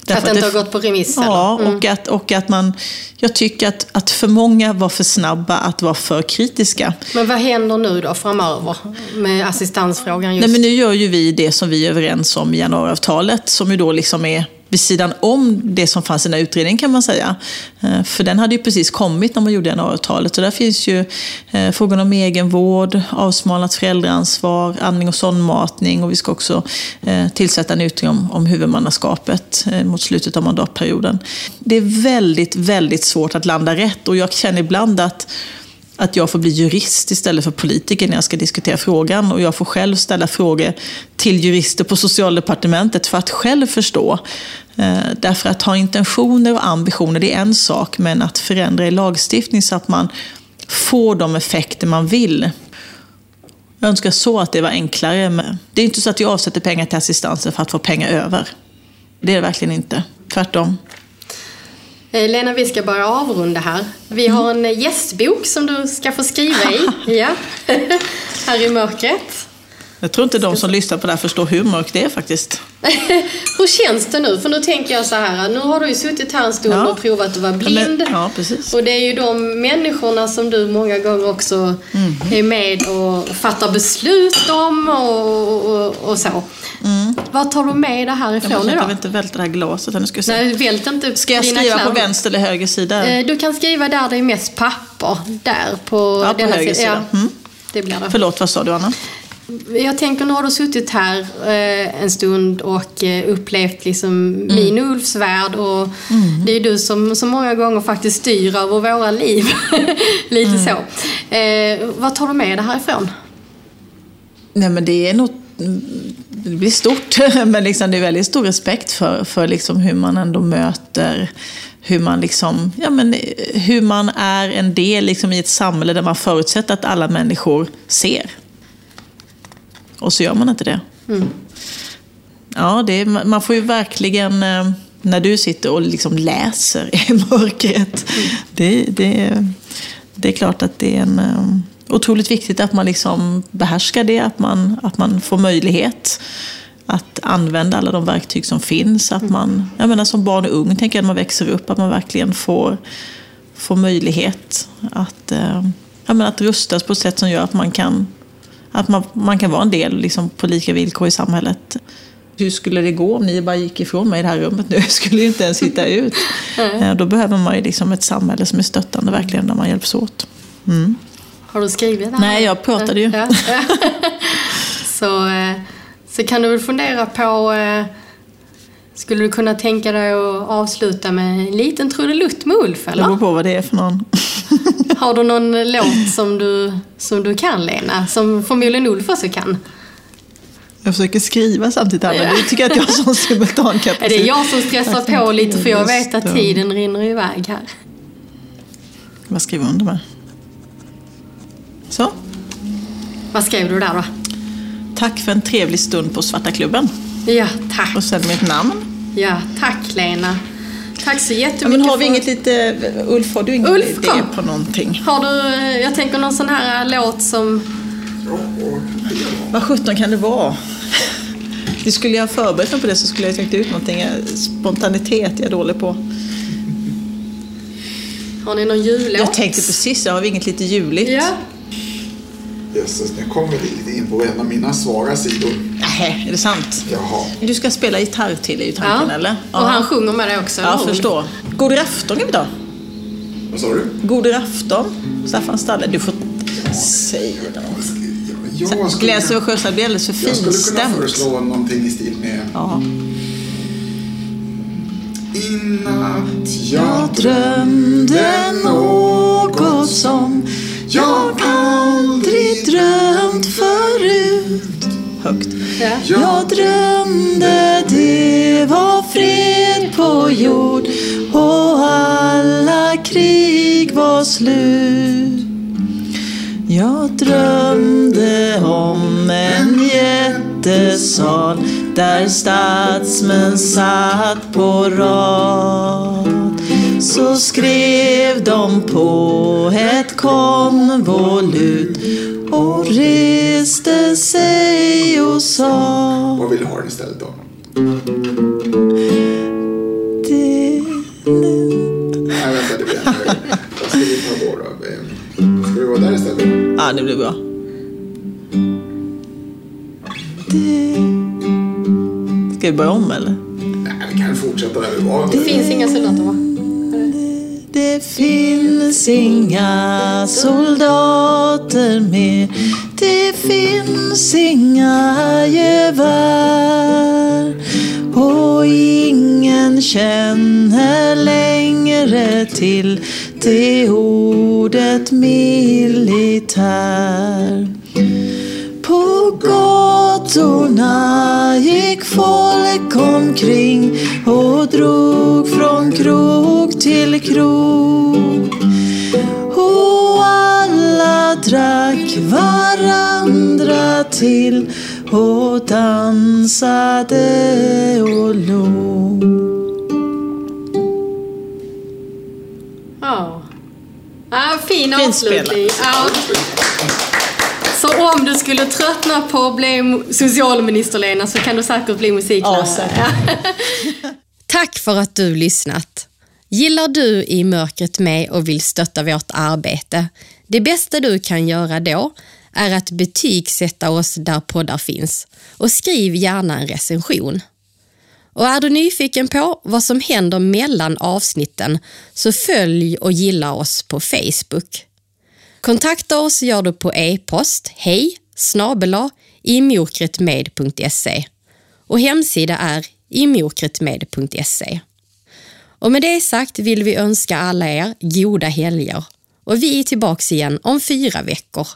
Därför att det inte har gått på remiss? Ja, mm. och, att, och att man... Jag tycker att, att för många var för snabba att vara för kritiska. Men vad händer nu då framöver med assistansfrågan? Just? Nej, men nu gör ju vi det som vi är överens om i januariavtalet, som ju då liksom är vid sidan om det som fanns i den här utredningen kan man säga. Eh, för den hade ju precis kommit när man gjorde januariavtalet. Och där finns ju eh, frågan om egenvård, avsmalnat föräldraansvar, andning och sondmatning och vi ska också eh, tillsätta en utredning om, om huvudmannaskapet mot slutet av mandatperioden. Det är väldigt, väldigt svårt att landa rätt och jag känner ibland att att jag får bli jurist istället för politiker när jag ska diskutera frågan. Och jag får själv ställa frågor till jurister på socialdepartementet för att själv förstå. Eh, därför att ha intentioner och ambitioner, det är en sak, men att förändra i lagstiftning så att man får de effekter man vill. Jag önskar så att det var enklare. Men det är inte så att jag avsätter pengar till assistansen för att få pengar över. Det är det verkligen inte. Tvärtom. Eh, Lena, vi ska bara avrunda här. Vi har en gästbok som du ska få skriva i. ja. här i mörkret. Jag tror inte de som lyssnar på det här förstår hur mörkt det är faktiskt. hur känns det nu? För nu tänker jag så här, nu har du ju suttit här en stund ja. och provat att vara blind. Ja, precis. Och det är ju de människorna som du många gånger också mm. är med och fattar beslut om och, och, och så. Mm. Vad tar du med dig härifrån idag? Jag vill inte välta det här glaset. Nu ska, jag Nej, vält inte ska jag skriva på vänster eller höger sida? Eh, du kan skriva där det är mest papper. Där på, ja, på höger sida. Ja, mm. det blir det. Förlåt, vad sa du Anna? Jag tänker, nu har du suttit här eh, en stund och eh, upplevt liksom mm. min och Ulfs värld och mm. det är du som, som många gånger faktiskt styr över våra liv. Lite mm. så. Eh, vad tar du med dig härifrån? Nej men det är något det blir stort, men liksom det är väldigt stor respekt för, för liksom hur man ändå möter hur man, liksom, ja men, hur man är en del liksom i ett samhälle där man förutsätter att alla människor ser. Och så gör man inte det. Mm. Ja, det är, man får ju verkligen, eh, när du sitter och liksom läser i mörkret, mm. det, det, det är klart att det är en, eh, otroligt viktigt att man liksom behärskar det, att man, att man får möjlighet att använda alla de verktyg som finns. Att man, jag menar som barn och ung, tänker jag, när man växer upp, att man verkligen får, får möjlighet att, eh, jag menar, att rustas på ett sätt som gör att man kan att man, man kan vara en del liksom, på lika villkor i samhället. Hur skulle det gå om ni bara gick ifrån mig i det här rummet nu? Jag skulle ju inte ens hitta ut. Mm. Då behöver man ju liksom ett samhälle som är stöttande verkligen, där man hjälps åt. Mm. Har du skrivit det? Nej, jag pratade ju. Ja. så, eh, så kan du väl fundera på eh, Skulle du kunna tänka dig att avsluta med en liten trudelutt med Ulf, Det eller? beror på vad det är för någon. Har du någon låt som du, som du kan, Lena? Som förmodligen Ulf också kan? Jag försöker skriva samtidigt här, men du tycker att jag har sån simultankapacitet. Är det jag som stressar på lite för jag vet att tiden rinner iväg här? Vad skriver under med? Så. Vad skrev du där då? Tack för en trevlig stund på Svarta klubben. Ja, tack. Och sen mitt namn. Ja, tack Lena. Tack så Ja, jättemycket men har vi för- inget lite... Ulf, har du ingen Ulf, idé kom. på någonting? Har du, eh, jag tänker någon sån här låt som... Vad sjutton kan det vara? Det skulle jag ha förberett mig på det så skulle jag tänkt ut någonting. Spontanitet är jag dålig på. Har ni någon jullåt? Jag tänkte precis, har vi inget lite juligt? Ja. Jösses, nu kommer vi lite in på en av mina svaga sidor. Nej, är det sant? Jaha. Du ska spela gitarr till är ju tanken, ja. eller? Och han sjunger med det också. Ja, jag förstår. God afton kan vi ta. Vad sa du? God afton, Staffan Stalle. Du får säga något. Jag skulle, Gläser och sjösar blir alldeles för jag skulle kunna finstämt. föreslå någonting i stil med Ja. I natt Jag drömde något som jag aldrig drömt förut. Högt. Ja. Jag drömde det var fred på jord och alla krig var slut. Jag drömde om en jättesal där statsmän satt på rad. Så skrev de på ett konvolut och reste sig och sa Vad vill du ha den istället då? det Nej, vänta, det blir jag. Vad ska vi ta då? då? Ska vi vara där istället? Ja, det blir bra. Det... Ska vi börja om eller? Nej, vi kan fortsätta där vi var. Det finns inga soldater va? Det finns inga soldater mer. Det finns inga gevär Och ingen känner längre till det ordet militär. På gatorna gick folk omkring och drog från krog till krog. Och alla drack varandra till och dansade och log. Ja. ja fin Fint avslutning. Ja. Så om du skulle tröttna på att bli socialminister Lena så kan du säkert bli musiklärare. Ja. Tack för att du lyssnat. Gillar du I mörkret med och vill stötta vårt arbete? Det bästa du kan göra då är att betygsätta oss där poddar finns och skriv gärna en recension. Och är du nyfiken på vad som händer mellan avsnitten så följ och gilla oss på Facebook. Kontakta oss gör du på e-post hej snabela imokretmed.se och hemsida är imokretmed.se. Och med det sagt vill vi önska alla er goda helger och vi är tillbaks igen om fyra veckor.